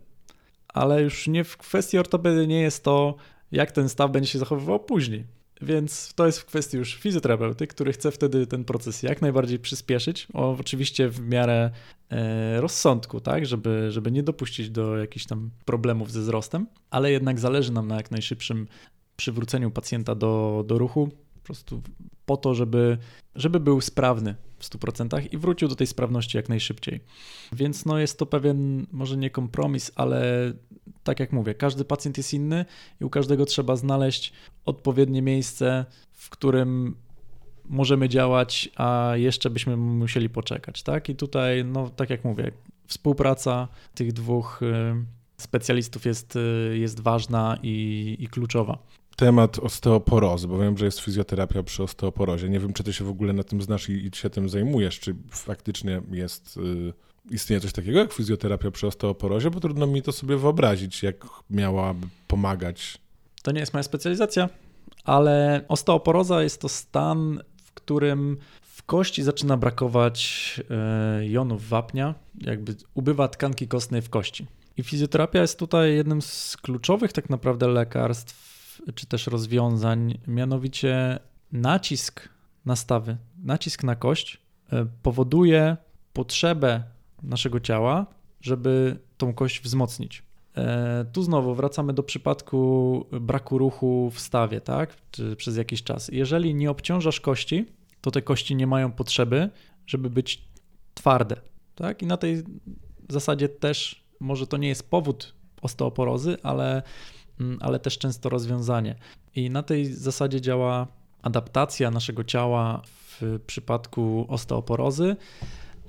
[SPEAKER 2] ale już nie w kwestii ortopedy nie jest to, jak ten staw będzie się zachowywał później. Więc to jest w kwestii już fizjoterapeuty, który chce wtedy ten proces jak najbardziej przyspieszyć, oczywiście w miarę e, rozsądku, tak, żeby, żeby nie dopuścić do jakichś tam problemów ze wzrostem, ale jednak zależy nam na jak najszybszym przywróceniu pacjenta do, do ruchu, prostu po to, żeby, żeby był sprawny w 100% i wrócił do tej sprawności jak najszybciej. Więc no jest to pewien, może nie kompromis, ale tak jak mówię, każdy pacjent jest inny i u każdego trzeba znaleźć odpowiednie miejsce, w którym możemy działać, a jeszcze byśmy musieli poczekać, tak? I tutaj, no tak jak mówię, współpraca tych dwóch y, specjalistów jest, y, jest ważna i, i kluczowa
[SPEAKER 1] temat osteoporozy, bo wiem, że jest fizjoterapia przy osteoporozie. Nie wiem, czy ty się w ogóle na tym znasz i, i się tym zajmujesz, czy faktycznie jest, y, istnieje coś takiego jak fizjoterapia przy osteoporozie, bo trudno mi to sobie wyobrazić, jak miałaby pomagać.
[SPEAKER 2] To nie jest moja specjalizacja, ale osteoporoza jest to stan, w którym w kości zaczyna brakować y, jonów wapnia, jakby ubywa tkanki kostnej w kości. I fizjoterapia jest tutaj jednym z kluczowych tak naprawdę lekarstw czy też rozwiązań, mianowicie nacisk na stawy, nacisk na kość e, powoduje potrzebę naszego ciała, żeby tą kość wzmocnić. E, tu znowu wracamy do przypadku braku ruchu w stawie, tak? Czy przez jakiś czas. Jeżeli nie obciążasz kości, to te kości nie mają potrzeby, żeby być twarde, tak? I na tej zasadzie też może to nie jest powód osteoporozy, ale ale też często rozwiązanie. I na tej zasadzie działa adaptacja naszego ciała w przypadku osteoporozy,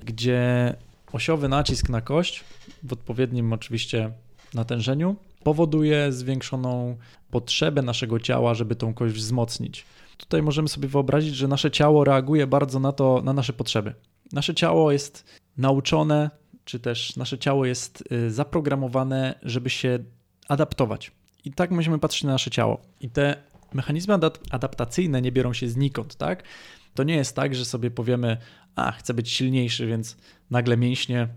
[SPEAKER 2] gdzie osiowy nacisk na kość w odpowiednim oczywiście natężeniu powoduje zwiększoną potrzebę naszego ciała, żeby tą kość wzmocnić. Tutaj możemy sobie wyobrazić, że nasze ciało reaguje bardzo na to, na nasze potrzeby. Nasze ciało jest nauczone, czy też nasze ciało jest y, zaprogramowane, żeby się adaptować. I tak musimy patrzeć na nasze ciało. I te mechanizmy adaptacyjne nie biorą się znikąd, tak? To nie jest tak, że sobie powiemy, a chcę być silniejszy, więc nagle mięśnie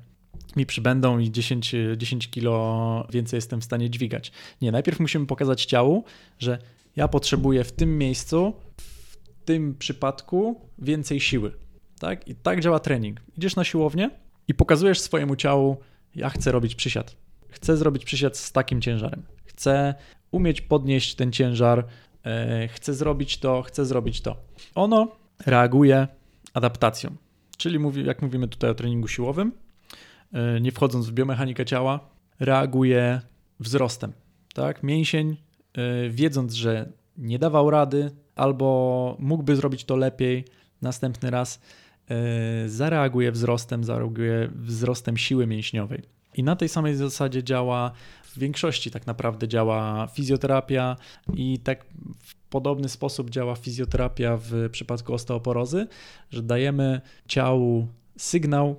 [SPEAKER 2] mi przybędą i 10, 10 kilo więcej jestem w stanie dźwigać. Nie, najpierw musimy pokazać ciału, że ja potrzebuję w tym miejscu, w tym przypadku więcej siły. Tak? I tak działa trening. Idziesz na siłownię i pokazujesz swojemu ciału, ja chcę robić przysiad. Chcę zrobić przysiad z takim ciężarem chcę umieć podnieść ten ciężar, e, chcę zrobić to, chcę zrobić to. Ono reaguje adaptacją, czyli mówi, jak mówimy tutaj o treningu siłowym, e, nie wchodząc w biomechanikę ciała, reaguje wzrostem. Tak? Mięsień, e, wiedząc, że nie dawał rady albo mógłby zrobić to lepiej następny raz, zareaguje wzrostem, zareaguje wzrostem siły mięśniowej. I na tej samej zasadzie działa w większości tak naprawdę działa fizjoterapia i tak w podobny sposób działa fizjoterapia w przypadku osteoporozy, że dajemy ciału sygnał,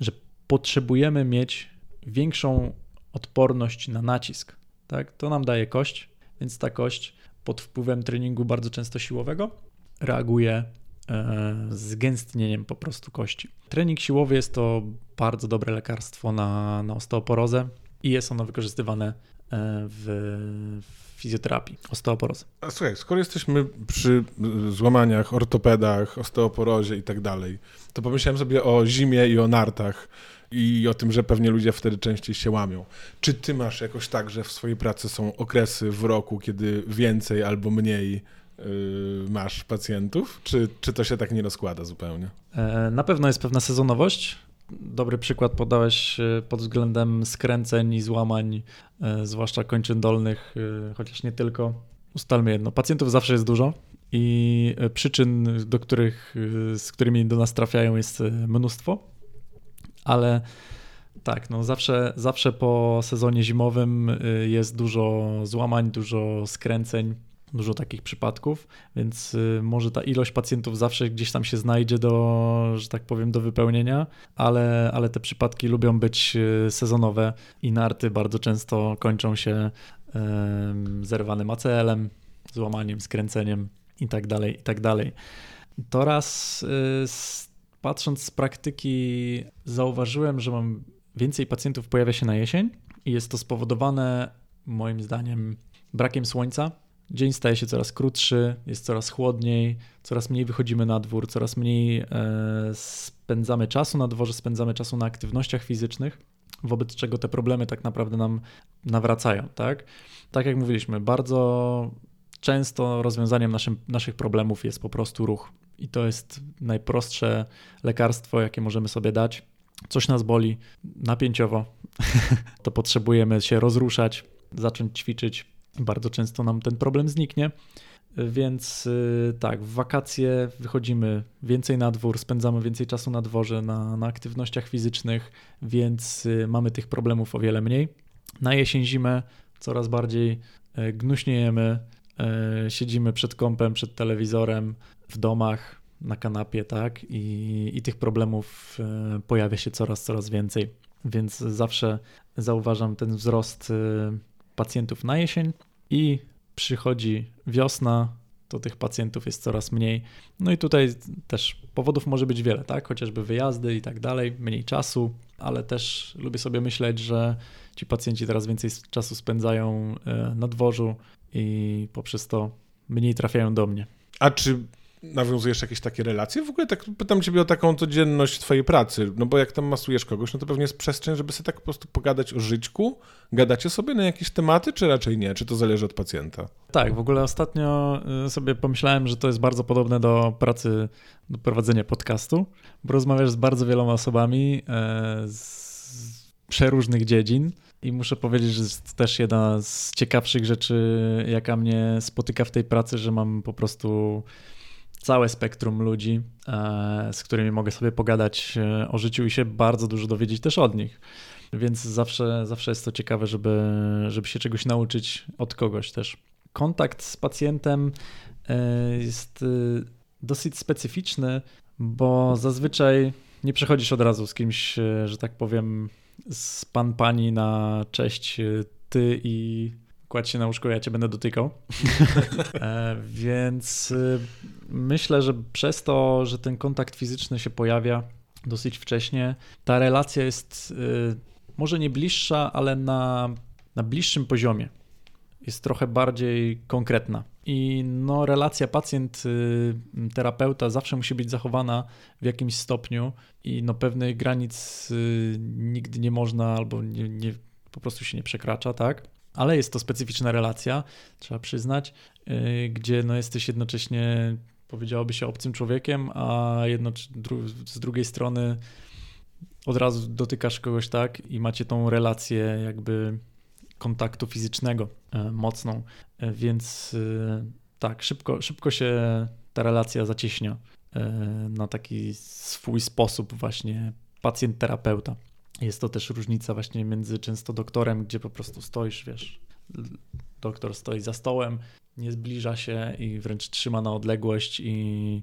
[SPEAKER 2] że potrzebujemy mieć większą odporność na nacisk. Tak? To nam daje kość, więc ta kość pod wpływem treningu bardzo często siłowego reaguje e, zgęstnieniem po prostu kości. Trening siłowy jest to bardzo dobre lekarstwo na, na osteoporozę i jest ono wykorzystywane e, w fizjoterapii, osteoporozy.
[SPEAKER 1] A słuchaj, skoro jesteśmy przy złamaniach, ortopedach, osteoporozie i tak dalej, to pomyślałem sobie o zimie i o nartach i o tym, że pewnie ludzie wtedy częściej się łamią. Czy ty masz jakoś tak, że w swojej pracy są okresy w roku, kiedy więcej albo mniej yy, masz pacjentów? Czy, czy to się tak nie rozkłada zupełnie?
[SPEAKER 2] E, na pewno jest pewna sezonowość. Dobry przykład podałeś e, pod względem skręceń i złamań, e, zwłaszcza kończyn dolnych, chociaż nie tylko. Ustalmy jedno, pacjentów zawsze jest dużo i przyczyn, do których, z którymi do nas trafiają jest mnóstwo ale tak, no zawsze, zawsze po sezonie zimowym jest dużo złamań, dużo skręceń, dużo takich przypadków, więc y, może ta ilość pacjentów zawsze gdzieś tam się znajdzie do, że tak powiem, do wypełnienia, ale, ale te przypadki lubią być y, sezonowe i narty bardzo często kończą się zerwanym ACL-em, złamaniem, skręceniem i tak dalej, i tak. To raz patrząc z praktyki, zauważyłem, że mam więcej pacjentów pojawia się na jesień i jest to spowodowane moim zdaniem brakiem słońca. Dzień staje się coraz krótszy, jest coraz chłodniej, coraz mniej wychodzimy na dwór, coraz mniej e, spędzamy czasu na dworze, spędzamy czasu na aktywnościach fizycznych, wobec czego te problemy tak naprawdę nam nawracają, tak? Tak jak mówiliśmy, bardzo często rozwiązaniem naszym, naszych problemów jest po prostu ruch. I to jest najprostsze lekarstwo, jakie możemy sobie dać. Coś nas boli napięciowo, to potrzebujemy się rozruszać, zacząć ćwiczyć. Bardzo często nam ten problem zniknie. Więc y, tak, w wakacje wychodzimy więcej na dwór, spędzamy więcej czasu na dworze, na, na aktywnościach fizycznych, więc y, mamy tych problemów o wiele mniej. Na jesień, zimę coraz bardziej y, gnuśniejemy, siedzimy przed kąpem, przed telewizorem, w domach, na kanapie, tak? I, i tych problemów pojawia się coraz, coraz więcej. Więc zawsze zauważam ten wzrost pacjentów na jesień i przychodzi wiosna, to tych pacjentów jest coraz mniej. No i tutaj też powodów może być wiele, tak? Chociażby wyjazdy i tak dalej, mniej czasu, ale też lubię sobie myśleć, że ci pacjenci teraz więcej czasu spędzają e, na dworzu i poprzez to mniej trafiają do mnie.
[SPEAKER 1] A czy nawiązujesz jakieś takie relacje? W ogóle tak pytam ciebie o taką codzienność twojej pracy, no bo jak tam masujesz kogoś, no to pewnie jest przestrzeń, żeby sobie tak po prostu pogadać o żyćku. Gadacie sobie na jakieś tematy, czy raczej nie? Czy to zależy od pacjenta?
[SPEAKER 2] Tak, w ogóle ostatnio y, sobie pomyślałem, że to jest bardzo podobne do pracy, do prowadzenia podcastu, bo rozmawiasz z bardzo wieloma osobami e, z przeróżnych dziedzin. I muszę powiedzieć, że jest też jedna z ciekawszych rzeczy, jaka mnie spotyka w tej pracy, że mam po prostu całe spektrum ludzi, e, z którymi mogę sobie pogadać e, o życiu i się bardzo dużo dowiedzieć też od nich. Więc zawsze, zawsze jest to ciekawe, żeby, żeby się czegoś nauczyć od kogoś też. Kontakt z pacjentem e, jest dosyć specyficzny, bo zazwyczaj nie przechodzisz od razu z kimś, że tak powiem, z pan, pani na cześć, ty i kładź się na łóżko, ja cię będę dotykał. e, więc y, myślę, że przez to, że ten kontakt fizyczny się pojawia dosyć wcześnie, ta relacja jest y, może nie bliższa, ale na, na bliższym poziomie. Jest trochę bardziej konkretna. I no, relacja pacjent-terapeuta zawsze musi być zachowana w jakimś stopniu, i no, pewnych granic y, nigdy nie można albo nie, nie, po prostu się nie przekracza, tak? Ale jest to specyficzna relacja, trzeba przyznać, y, gdzie no jesteś jednocześnie, powiedziałoby się, obcym człowiekiem, a z drugiej strony od razu dotykasz kogoś tak i macie tą relację jakby kontaktu fizycznego e, mocną, e, więc y, tak, szybko, szybko się ta relacja zacieśnia e, na taki swój sposób właśnie pacjent-terapeuta. Jest to też różnica właśnie między często doktorem, gdzie po prostu stoisz, wiesz, doktor stoi za stołem, nie zbliża się i wręcz trzyma na odległość i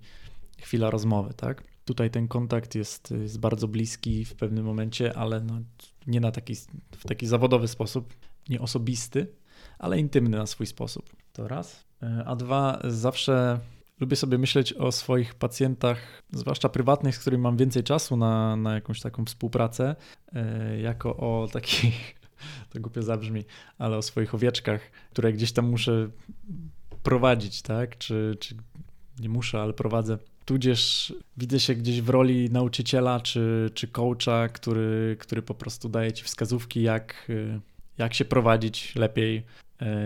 [SPEAKER 2] chwila rozmowy, tak? Tutaj ten kontakt jest, jest bardzo bliski w pewnym momencie, ale no, nie na taki, w taki zawodowy sposób, nie osobisty, ale intymny na swój sposób. To raz. A dwa, zawsze lubię sobie myśleć o swoich pacjentach, zwłaszcza prywatnych, z którymi mam więcej czasu na, na jakąś taką współpracę, jako o takich, to głupio zabrzmi, ale o swoich owieczkach, które gdzieś tam muszę prowadzić, tak? Czy, czy nie muszę, ale prowadzę. Tudzież widzę się gdzieś w roli nauczyciela czy, czy coacha, który, który po prostu daje ci wskazówki, jak, jak się prowadzić lepiej,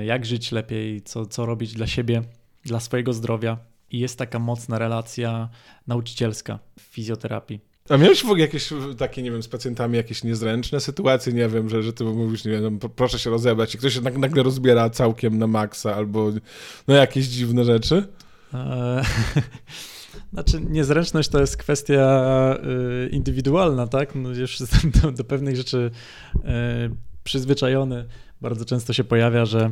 [SPEAKER 2] jak żyć lepiej, co, co robić dla siebie, dla swojego zdrowia. I jest taka mocna relacja nauczycielska w fizjoterapii.
[SPEAKER 1] A miałeś w ogóle jakieś takie, nie wiem, z pacjentami jakieś niezręczne sytuacje, nie wiem, że, że ty mówisz, nie wiem, no, proszę się rozebrać i ktoś się nagle rozbiera całkiem na maksa albo no jakieś dziwne rzeczy? Eee,
[SPEAKER 2] znaczy, niezręczność to jest kwestia y, indywidualna, tak? No, już jestem do, do pewnych rzeczy y, przyzwyczajony. Bardzo często się pojawia, że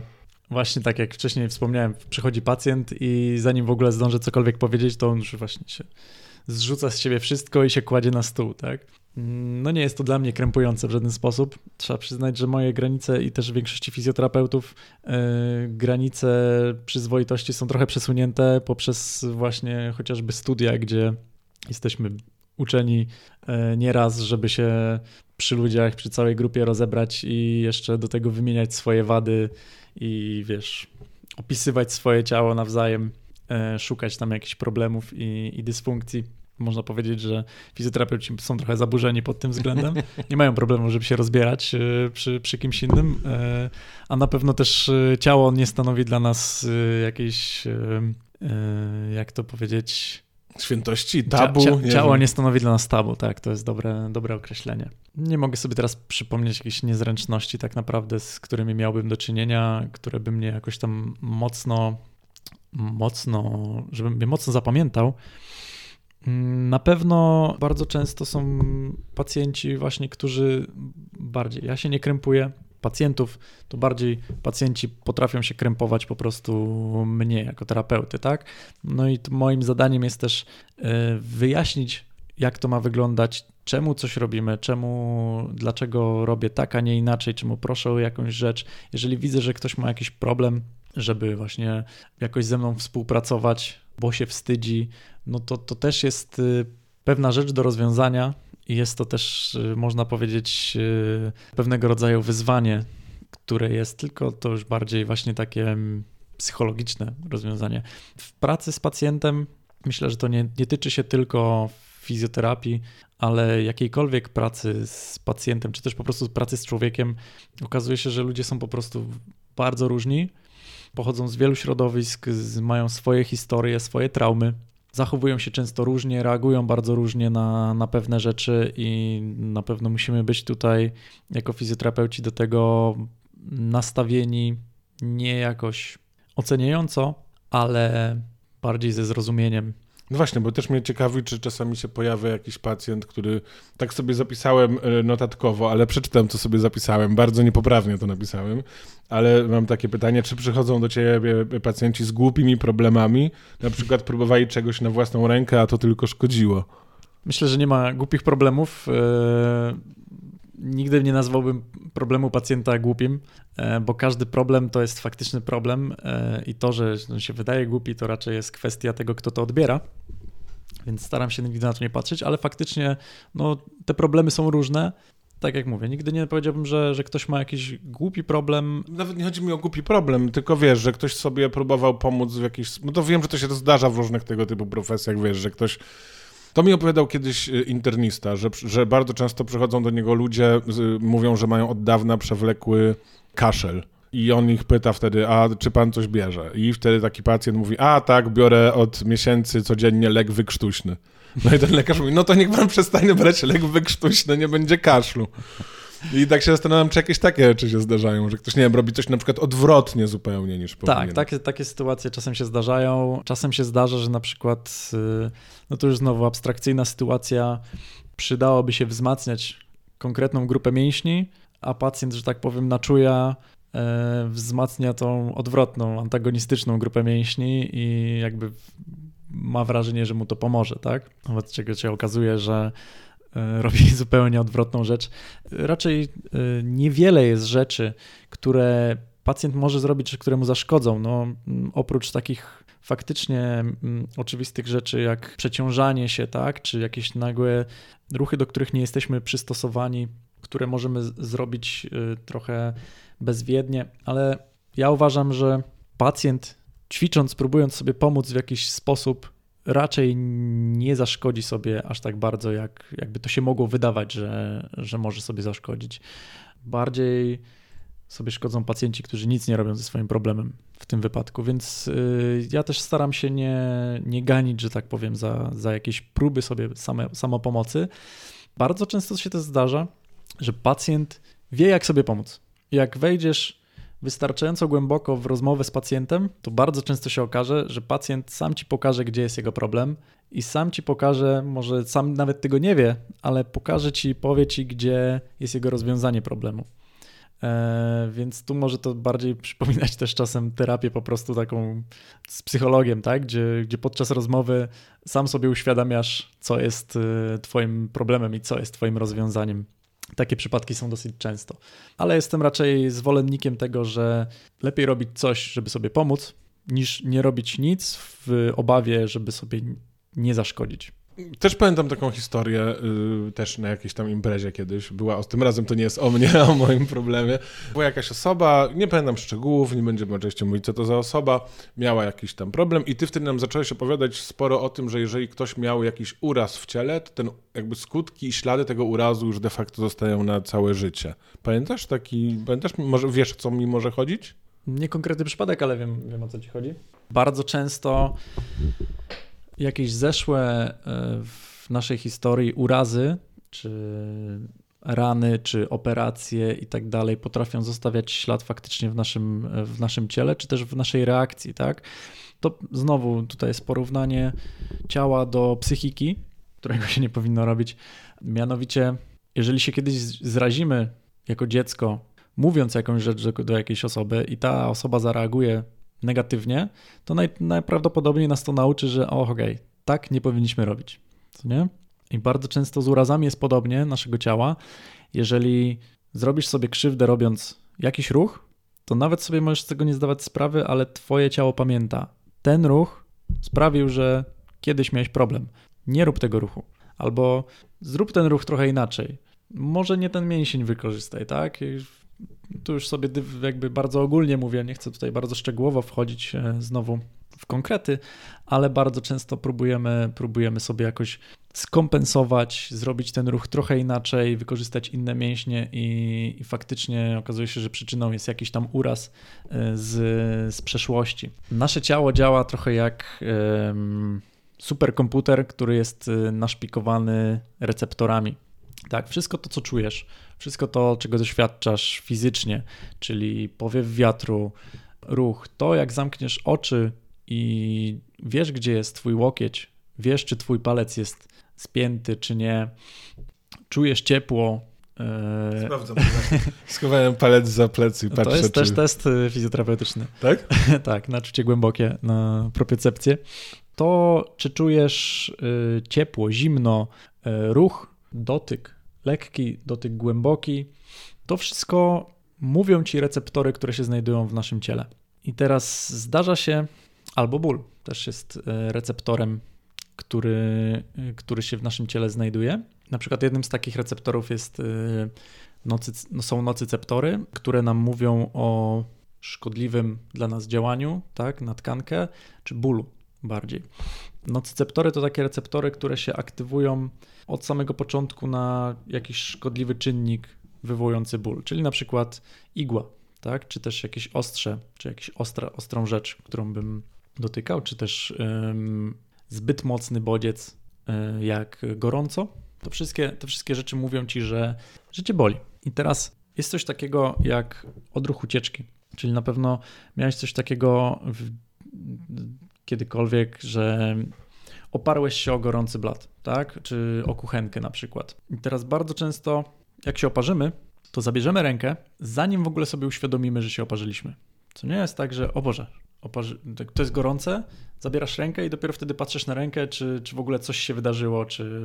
[SPEAKER 2] właśnie tak jak wcześniej wspomniałem, przychodzi pacjent i zanim w ogóle zdąży cokolwiek powiedzieć, to on już właśnie się zrzuca z siebie wszystko i się kładzie na stół, tak? No nie jest to dla mnie krępujące w żaden sposób. Trzeba przyznać, że moje granice i też większości fizjoterapeutów yy, granice przyzwoitości są trochę przesunięte poprzez właśnie chociażby studia, gdzie jesteśmy uczeni yy, nieraz, żeby się przy ludziach, przy całej grupie rozebrać i jeszcze do tego wymieniać swoje wady i wiesz, opisywać swoje ciało nawzajem E, szukać tam jakichś problemów i, i dysfunkcji. Można powiedzieć, że fizjoterapeuci są trochę zaburzeni pod tym względem. Nie mają problemu, żeby się rozbierać e, przy, przy kimś innym, e, a na pewno też ciało nie stanowi dla nas jakiejś, jak to powiedzieć,
[SPEAKER 1] świętości, tabu.
[SPEAKER 2] Cia, cia, ciało nie stanowi dla nas tabu, tak, to jest dobre, dobre określenie. Nie mogę sobie teraz przypomnieć jakichś niezręczności tak naprawdę, z którymi miałbym do czynienia, które by mnie jakoś tam mocno mocno, żebym mnie mocno zapamiętał. Na pewno bardzo często są pacjenci właśnie, którzy bardziej, ja się nie krępuję, pacjentów, to bardziej pacjenci potrafią się krępować po prostu mnie jako terapeuty, tak? No i moim zadaniem jest też e, wyjaśnić, jak to ma wyglądać, czemu coś robimy, czemu, dlaczego robię tak, a nie inaczej, czemu proszę o jakąś rzecz. Jeżeli widzę, że ktoś ma jakiś problem, żeby właśnie jakoś ze mną współpracować, bo się wstydzi, no to, to też jest y, pewna rzecz do rozwiązania i jest to też, y, można powiedzieć, y, pewnego rodzaju wyzwanie, które jest tylko to już bardziej właśnie takie mm, psychologiczne rozwiązanie. W pracy z pacjentem myślę, że to nie, nie tyczy się tylko fizjoterapii, ale jakiejkolwiek pracy z pacjentem, czy też po prostu pracy z człowiekiem, okazuje się, że ludzie są po prostu bardzo różni pochodzą z wielu środowisk, mają swoje historie, swoje traumy. Zachowują się często różnie, reagują bardzo różnie na, na pewne rzeczy, i na pewno musimy być tutaj, jako fizjoterapeuci, do tego nastawieni nie jakoś oceniająco, ale bardziej ze zrozumieniem
[SPEAKER 1] no właśnie, bo też mnie ciekawi, czy czasami się pojawia jakiś pacjent, który tak sobie zapisałem e, notatkowo, ale przeczytam, co sobie zapisałem. Bardzo niepoprawnie to napisałem, ale mam takie pytanie, czy przychodzą do ciebie pacjenci z głupimi problemami, na przykład próbowali czegoś na własną rękę, a to tylko szkodziło?
[SPEAKER 2] Myślę, że nie ma głupich problemów. E, nigdy nie nazwałbym problemu pacjenta głupim, e, bo każdy problem to jest faktyczny problem i to, że się wydaje głupi, to raczej jest kwestia tego, kto to odbiera więc staram się nigdy na to nie patrzeć, ale faktycznie no, te problemy są różne. Tak jak mówię, nigdy nie powiedziałbym, że, że ktoś ma jakiś głupi problem.
[SPEAKER 1] Nawet nie chodzi mi o głupi problem, tylko wiesz, że ktoś sobie próbował pomóc w jakiś. No to wiem, że to się zdarza w różnych tego typu profesjach, wiesz, że ktoś. To mi opowiadał kiedyś y, internista, że, że bardzo często przychodzą do niego ludzie, mówią, że mają od dawna przewlekły kaszel. I on ich pyta wtedy, a czy pan coś bierze? I wtedy taki pacjent mówi, a tak, biorę od miesięcy codziennie lek wykrztuśny. No i ten lekarz mówi, no to niech pan przestanie brać lek wykrztuśny, nie będzie kaszlu. I tak się zastanawiam, czy jakieś takie rzeczy się zdarzają, że ktoś, nie wiem, robi coś na przykład odwrotnie zupełnie niż powinien.
[SPEAKER 2] Tak, takie, takie sytuacje czasem się zdarzają. Czasem się zdarza, że na przykład, y, no to już znowu abstrakcyjna sytuacja, przydałoby się wzmacniać konkretną grupę mięśni, a pacjent, że tak powiem, naczuje E, wzmacnia tą odwrotną, antagonistyczną grupę mięśni i jakby ma wrażenie, że mu to pomoże, tak? Wobec czego się okazuje, że robi zupełnie odwrotną rzecz. Raczej e, niewiele jest rzeczy, które pacjent może zrobić rzeczy, które mu zaszkodzą. No, oprócz takich faktycznie oczywistych rzeczy, jak przeciążanie się, tak, czy jakieś nagłe ruchy, do których nie jesteśmy przystosowani, które możemy zrobić y, trochę bezwiednie, ale ja uważam, że pacjent ćwicząc, próbując sobie pomóc w jakiś sposób, raczej nie zaszkodzi sobie aż tak bardzo, jak jakby to się mogło wydawać, że, że może sobie zaszkodzić. Bardziej sobie szkodzą pacjenci, którzy nic nie robią ze swoim problemem w tym wypadku, więc y, ja też staram się nie, nie ganić, że tak powiem, za, za jakieś próby sobie same, samopomocy. Bardzo często się to zdarza, że pacjent wie, jak sobie pomóc. Jak wejdziesz wystarczająco głęboko w rozmowę z pacjentem, to bardzo często się okaże, że pacjent sam ci pokaże, gdzie jest jego problem i sam ci pokaże, może sam nawet tego nie wie, ale pokaże ci, powie ci, gdzie jest jego rozwiązanie problemu. E, więc tu może to bardziej przypominać też czasem terapię po prostu taką z psychologiem, tak? gdzie, gdzie podczas rozmowy sam sobie uświadamiasz, co jest e, Twoim problemem i co jest Twoim rozwiązaniem. Takie przypadki są dosyć często. Ale jestem raczej zwolennikiem tego, że lepiej robić coś, żeby sobie pomóc, niż nie robić nic w obawie, żeby sobie nie zaszkodzić.
[SPEAKER 1] Też pamiętam taką historię, yy, też na jakiejś tam imprezie kiedyś. Była, tym razem to nie jest o mnie, a o moim problemie. Była jakaś osoba, nie pamiętam szczegółów, nie będziemy oczywiście mówić, co to za osoba, miała jakiś tam problem i ty wtedy nam zacząłeś opowiadać sporo o tym, że jeżeli ktoś miał jakiś uraz w ciele, to ten jakby skutki i ślady tego urazu już de facto zostają na całe życie. Pamiętasz taki, pamiętasz, może wiesz, co mi może chodzić?
[SPEAKER 2] Nie konkretny przypadek, ale wiem, wiem o co ci chodzi. Bardzo często jakieś zeszłe e, w naszej historii urazy, czy rany, czy operacje i tak dalej potrafią zostawiać ślad faktycznie w naszym, w naszym ciele, czy też w naszej reakcji, tak? To znowu tutaj jest porównanie ciała do psychiki, którego się nie powinno robić. Mianowicie, jeżeli się kiedyś zrazimy jako dziecko, mówiąc jakąś rzecz do, do jakiejś osoby i ta osoba zareaguje negatywnie, to naj, najprawdopodobniej nas to nauczy, że o, okej, okay, tak nie powinniśmy robić. Co nie? I bardzo często z urazami jest podobnie naszego ciała. Jeżeli zrobisz sobie krzywdę robiąc jakiś ruch, to nawet sobie możesz z tego nie zdawać sprawy, ale twoje ciało pamięta. Ten ruch sprawił, że kiedyś miałeś problem. Nie rób tego ruchu. Albo zrób ten ruch trochę inaczej. Może nie ten mięsień wykorzystaj, tak? Tu już sobie jakby bardzo ogólnie mówię, nie chcę tutaj bardzo szczegółowo wchodzić e, znowu w konkrety, ale bardzo często próbujemy, próbujemy sobie jakoś skompensować, zrobić ten ruch trochę inaczej, wykorzystać inne mięśnie i, i faktycznie okazuje się, że przyczyną jest jakiś tam uraz e, z, z przeszłości. Nasze ciało działa trochę jak superkomputer, który jest e, naszpikowany receptorami. Tak, wszystko to, co czujesz, wszystko to, czego doświadczasz fizycznie, czyli powiew wiatru, ruch, to jak zamkniesz oczy i wiesz, gdzie jest twój łokieć, wiesz, czy twój palec jest spięty, czy nie, czujesz ciepło.
[SPEAKER 1] E, Sprawdzam. Schowałem palec za plecy i patrzę,
[SPEAKER 2] To jest
[SPEAKER 1] czy...
[SPEAKER 2] też test e, fizjoterapeutyczny.
[SPEAKER 1] Tak?
[SPEAKER 2] tak, na czucie głębokie, na propiocepcję. To, czy czujesz e, ciepło, zimno, ruch, dotyk, lekki, dotyk głęboki. To wszystko mówią ci receptory, które się znajdują w naszym ciele. I teraz zdarza się, albo ból też jest e, receptorem, który, e, który się w naszym ciele znajduje. Na przykład jednym z takich receptorów jest e, nocy, no są nocyceptory, które nam mówią o szkodliwym dla nas działaniu tak, na tkankę, czy bólu bardziej. Nocyceptory to takie receptory, które się aktywują od samego początku na jakiś szkodliwy czynnik wywołujący ból, czyli na przykład igła, tak? czy też jakieś ostrze, czy jakąś ostrą rzecz, którą bym dotykał, czy też ym, zbyt mocny bodziec, y, jak gorąco. To wszystkie, te wszystkie rzeczy mówią ci, że, że cię boli. I teraz jest coś takiego jak odruch ucieczki, czyli na pewno miałeś coś takiego w, kiedykolwiek, że oparłeś się o gorący blat, tak? Czy o kuchenkę na przykład. I teraz bardzo często, jak się oparzymy, to zabierzemy rękę, zanim w ogóle sobie uświadomimy, że się oparzyliśmy. Co nie jest tak, że o Boże, oparzy... to jest gorące, zabierasz rękę i dopiero wtedy patrzysz na rękę, czy, czy w ogóle coś się wydarzyło, czy,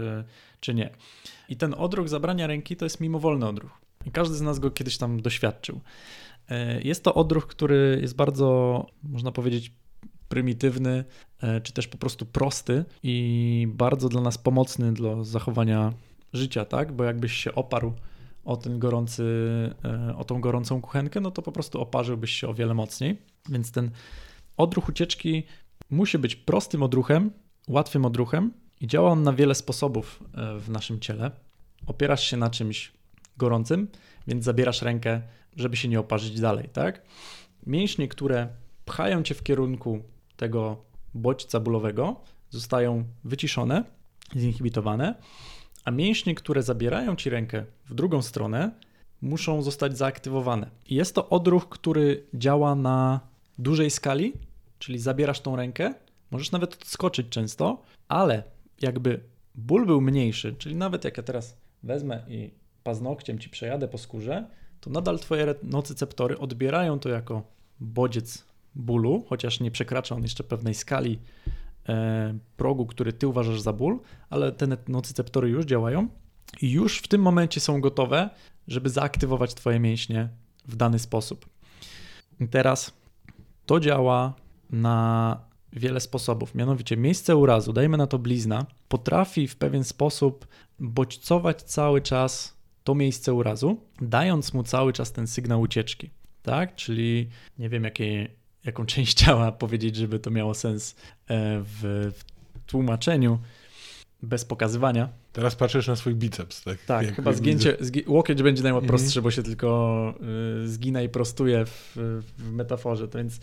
[SPEAKER 2] czy nie. I ten odruch zabrania ręki to jest mimowolny odruch. I każdy z nas go kiedyś tam doświadczył. E, jest to odruch, który jest bardzo, można powiedzieć, prymitywny, e, czy też po prostu prosty i bardzo dla nas pomocny dla zachowania życia, tak? Bo jakbyś się oparł o ten gorący, e, o tą gorącą kuchenkę, no to po prostu oparzyłbyś się o wiele mocniej. Więc ten odruch ucieczki musi być prostym odruchem, łatwym odruchem i działa on na wiele sposobów w naszym ciele. Opierasz się na czymś gorącym, więc zabierasz rękę, żeby się nie oparzyć dalej, tak? Mięśnie, które pchają cię w kierunku tego bodźca bólowego, zostają wyciszone, zinhibitowane, a mięśnie, które zabierają ci rękę w drugą stronę, muszą zostać zaaktywowane. I jest to odruch, który działa na dużej skali, czyli zabierasz tą rękę, możesz nawet odskoczyć często, ale jakby ból był mniejszy, czyli nawet jak ja teraz wezmę i paznokciem ci przejadę po skórze, to nadal twoje nocyceptory odbierają to jako bodziec bólu, chociaż nie przekracza on jeszcze pewnej skali e, progu, który ty uważasz za ból, ale te nocyceptory już działają i już w tym momencie są gotowe, żeby zaaktywować twoje mięśnie w dany sposób. I teraz to działa na wiele sposobów. Mianowicie miejsce urazu, dajmy na to blizna, potrafi w pewien sposób bodźcować cały czas to miejsce urazu, dając mu cały czas ten sygnał ucieczki. Tak? Czyli nie wiem, jakie, jaką część ciała powiedzieć, żeby to miało sens e, w, w tłumaczeniu bez pokazywania.
[SPEAKER 1] Teraz patrzysz na swój biceps, tak?
[SPEAKER 2] Tak, chyba zgięcie, zgi łokieć będzie najprostszy, mhm. bo się tylko y, zgina i prostuje w, w metaforze. To więc y,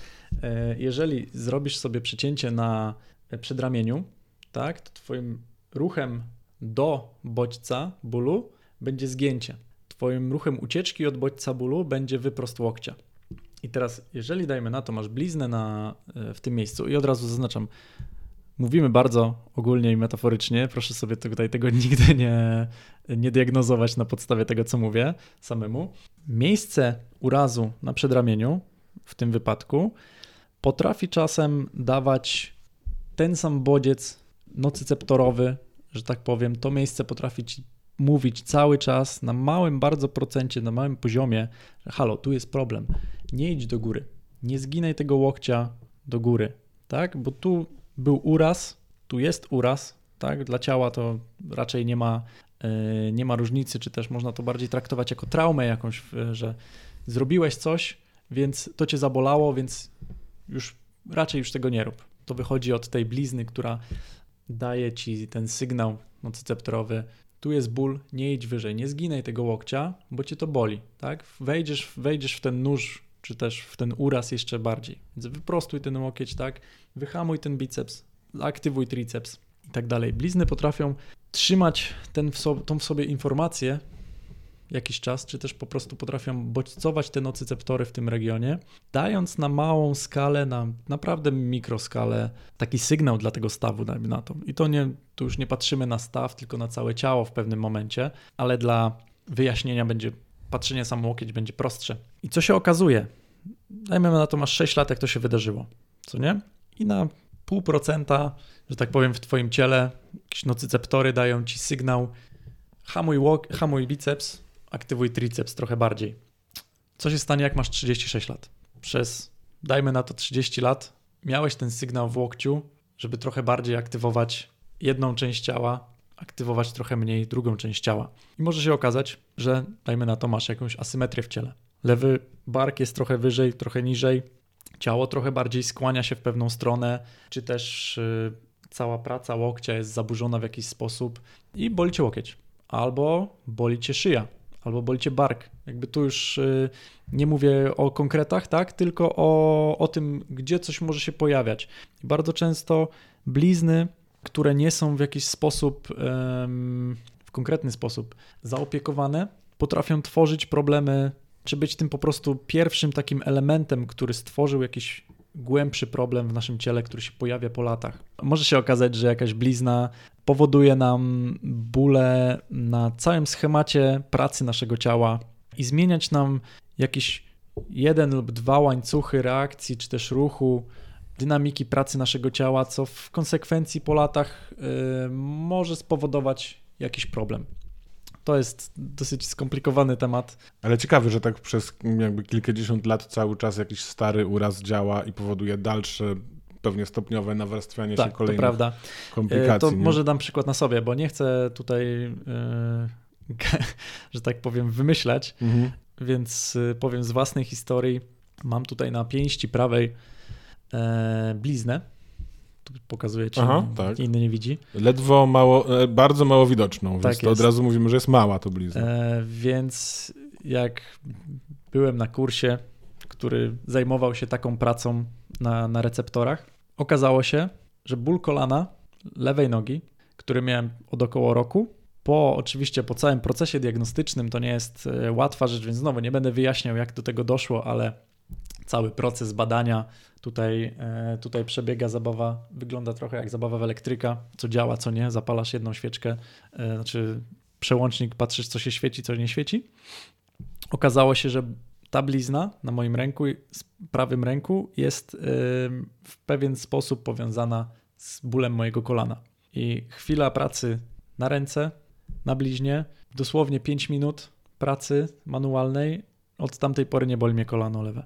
[SPEAKER 2] jeżeli zrobisz sobie przecięcie na przedramieniu, tak, to twoim ruchem do bodźca bólu będzie zgięcie. Twoim ruchem ucieczki od bodźca bólu będzie wyprost łokcia. I teraz, jeżeli dajmy na to, masz bliznę na, e, w tym miejscu i od razu zaznaczam, mówimy bardzo ogólnie i metaforycznie, proszę sobie tutaj tego nigdy nie, nie diagnozować na podstawie tego, co mówię samemu. Miejsce urazu na przedramieniu w tym wypadku potrafi czasem dawać ten sam bodziec nocyceptorowy, że tak powiem, to miejsce potrafi ci mówić cały czas na małym bardzo procencie, na małym poziomie, że halo, tu jest problem, nie idź do góry, nie zginaj tego łokcia do góry, tak? Bo tu był uraz, tu jest uraz, tak? Dla ciała to raczej nie ma, yy, nie ma różnicy, czy też można to bardziej traktować jako traumę jakąś, że zrobiłeś coś, więc to cię zabolało, więc już raczej już tego nie rób. To wychodzi od tej blizny, która daje ci ten sygnał nocyceptorowy, tu jest ból, nie idź wyżej, nie zginaj tego łokcia, bo cię to boli, tak? Wejdziesz, wejdziesz w ten nóż, czy też w ten uraz jeszcze bardziej. Więc wyprostuj ten łokieć, tak? Wyhamuj ten biceps, aktywuj triceps i tak dalej. Blizny potrafią trzymać ten w tą w sobie informację jakiś czas, czy też po prostu potrafią bodźcować te nocyceptory w tym regionie, dając na małą skalę, na naprawdę mikroskalę taki sygnał dla tego stawu, dajmy na to. I to nie, już nie patrzymy na staw, tylko na całe ciało w pewnym momencie, ale dla wyjaśnienia będzie patrzenie sam łokieć będzie prostsze. I co się okazuje? Dajmy na to, masz 6 lat, jak to się wydarzyło, co nie? I na pół procenta, że tak powiem, w twoim ciele jakieś nocyceptory dają ci sygnał hamuj, łok, hamuj biceps, aktywuj triceps trochę bardziej. Co się stanie, jak masz 36 lat? Przez, dajmy na to 30 lat, miałeś ten sygnał w łokciu, żeby trochę bardziej aktywować jedną część ciała, aktywować trochę mniej drugą część ciała. I może się okazać, że dajmy na to masz jakąś asymetrię w ciele. Lewy bark jest trochę wyżej, trochę niżej, ciało trochę bardziej skłania się w pewną stronę, czy też yy, cała praca łokcia jest zaburzona w jakiś sposób i boli cię łokieć, albo boli cię szyja, albo boli cię bark. Jakby tu już y, nie mówię o konkretach, tak, tylko o, o tym, gdzie coś może się pojawiać. Bardzo często blizny, które nie są w jakiś sposób, w konkretny sposób zaopiekowane, potrafią tworzyć problemy, czy być tym po prostu pierwszym takim elementem, który stworzył jakiś głębszy problem w naszym ciele, który się pojawia po latach. Może się okazać, że jakaś blizna powoduje nam bóle na całym schemacie pracy naszego ciała i zmieniać nam jakiś jeden lub dwa łańcuchy reakcji czy też ruchu, dynamiki pracy naszego ciała, co w konsekwencji po latach yy, może spowodować jakiś problem. to jest dosyć skomplikowany temat.
[SPEAKER 1] Ale ciekawy, że tak przez jakby kilkadziesiąt lat cały czas jakiś stary uraz działa i powoduje dalsze pewnie stopniowe nawarstwianie
[SPEAKER 2] tak,
[SPEAKER 1] się kolejnych
[SPEAKER 2] to prawda.
[SPEAKER 1] komplikacji.
[SPEAKER 2] To
[SPEAKER 1] nie?
[SPEAKER 2] może dam przykład na sobie, bo nie chcę tutaj, yy, że tak powiem, wymyślać,
[SPEAKER 1] Mhm.
[SPEAKER 2] więc yy, powiem z własnej historii. Mam tutaj na pięści prawej e, bliznę. Tu pokazuję ci,
[SPEAKER 1] Aha, tak.
[SPEAKER 2] inny nie widzi.
[SPEAKER 1] Ledwo mało, e, bardzo mało widoczną, więc
[SPEAKER 2] Tak
[SPEAKER 1] to od razu mówimy, że jest mała to blizna.
[SPEAKER 2] E, więc jak byłem na kursie, który zajmował się taką pracą na, na receptorach, okazało się, że ból kolana lewej nogi, który miałem od około roku, po oczywiście po całym procesie diagnostycznym to nie jest e, łatwa rzecz, więc znowu nie będę wyjaśniał, jak do tego doszło, ale cały proces badania tutaj, e, tutaj przebiega. Zabawa, wygląda trochę jak zabawa w elektryka, co działa, co nie, zapalasz jedną świeczkę, e, znaczy przełącznik, patrzysz, co się świeci, co nie świeci. Okazało się, że ta blizna na moim ręku, prawym ręku, jest ym, w pewien sposób powiązana z bólem mojego kolana. I chwila pracy na ręce, na bliźnie, dosłownie 5 minut pracy manualnej, od tamtej pory nie boli mnie kolano lewe.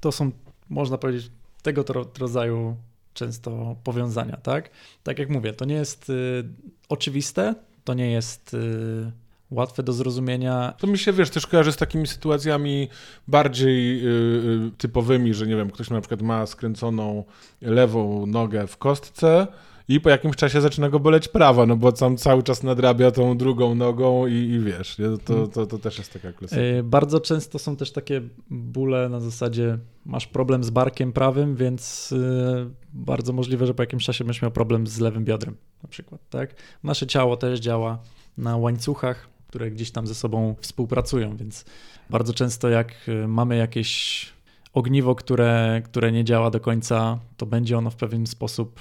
[SPEAKER 2] To są, można powiedzieć, tego rodzaju często powiązania, tak? Tak jak mówię, to nie jest y, oczywiste, to nie jest y, łatwe do zrozumienia.
[SPEAKER 1] To mi się, wiesz, też kojarzy z takimi sytuacjami bardziej y, y, typowymi, że nie wiem, ktoś na przykład ma skręconą lewą nogę w kostce i po jakimś czasie zaczyna go boleć prawa, no bo tam cały czas nadrabia tą drugą nogą i, i wiesz? To, to, to też jest taka klasyka.
[SPEAKER 2] Y, Bardzo często są też takie bóle na zasadzie masz problem z barkiem prawym, więc y, bardzo możliwe, że po jakimś czasie będziesz miał problem z lewym biodrem na przykład, tak? Nasze ciało też działa na łańcuchach, które gdzieś tam ze sobą współpracują, więc bardzo często jak y, mamy jakieś ogniwo, które, które nie działa do końca, to będzie ono w pewien sposób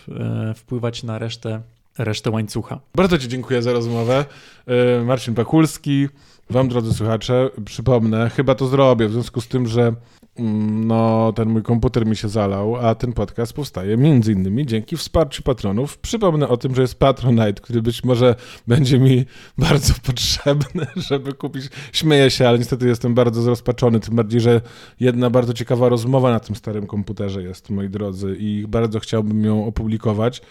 [SPEAKER 2] y, wpływać na resztę, resztę łańcucha.
[SPEAKER 1] Bardzo Ci dziękuję za rozmowę. Y, Marcin Pakulski. Wam, drodzy słuchacze, przypomnę, chyba to zrobię, w związku z tym, że no, ten mój komputer mi się zalał, a ten podcast powstaje między innymi dzięki wsparciu patronów. Przypomnę o tym, że jest Patronite, który być może będzie mi bardzo potrzebny, żeby kupić. Śmieję się, ale niestety jestem bardzo zrozpaczony, tym bardziej, że jedna bardzo ciekawa rozmowa na tym starym komputerze jest, moi drodzy, i bardzo chciałbym ją opublikować,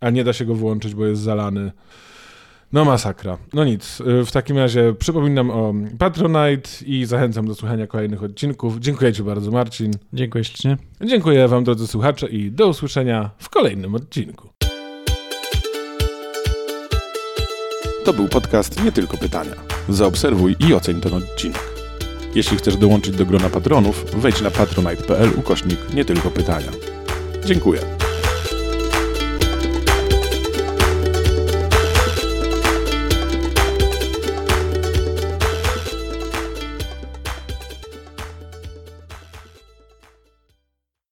[SPEAKER 1] a nie da się go wyłączyć, bo jest zalany. No masakra. No nic, y, w takim razie przypominam o Patronite i zachęcam do słuchania kolejnych odcinków. Dziękuję Ci bardzo, Marcin.
[SPEAKER 2] Dziękuję ślicznie.
[SPEAKER 1] Dziękuję Wam, drodzy słuchacze, i do usłyszenia w kolejnym odcinku. To był podcast Nie Tylko Pytania. Zaobserwuj i oceń ten odcinek. Jeśli chcesz dołączyć do grona patronów, wejdź na patronite.pl ukośnik Nie Tylko Pytania. Dziękuję.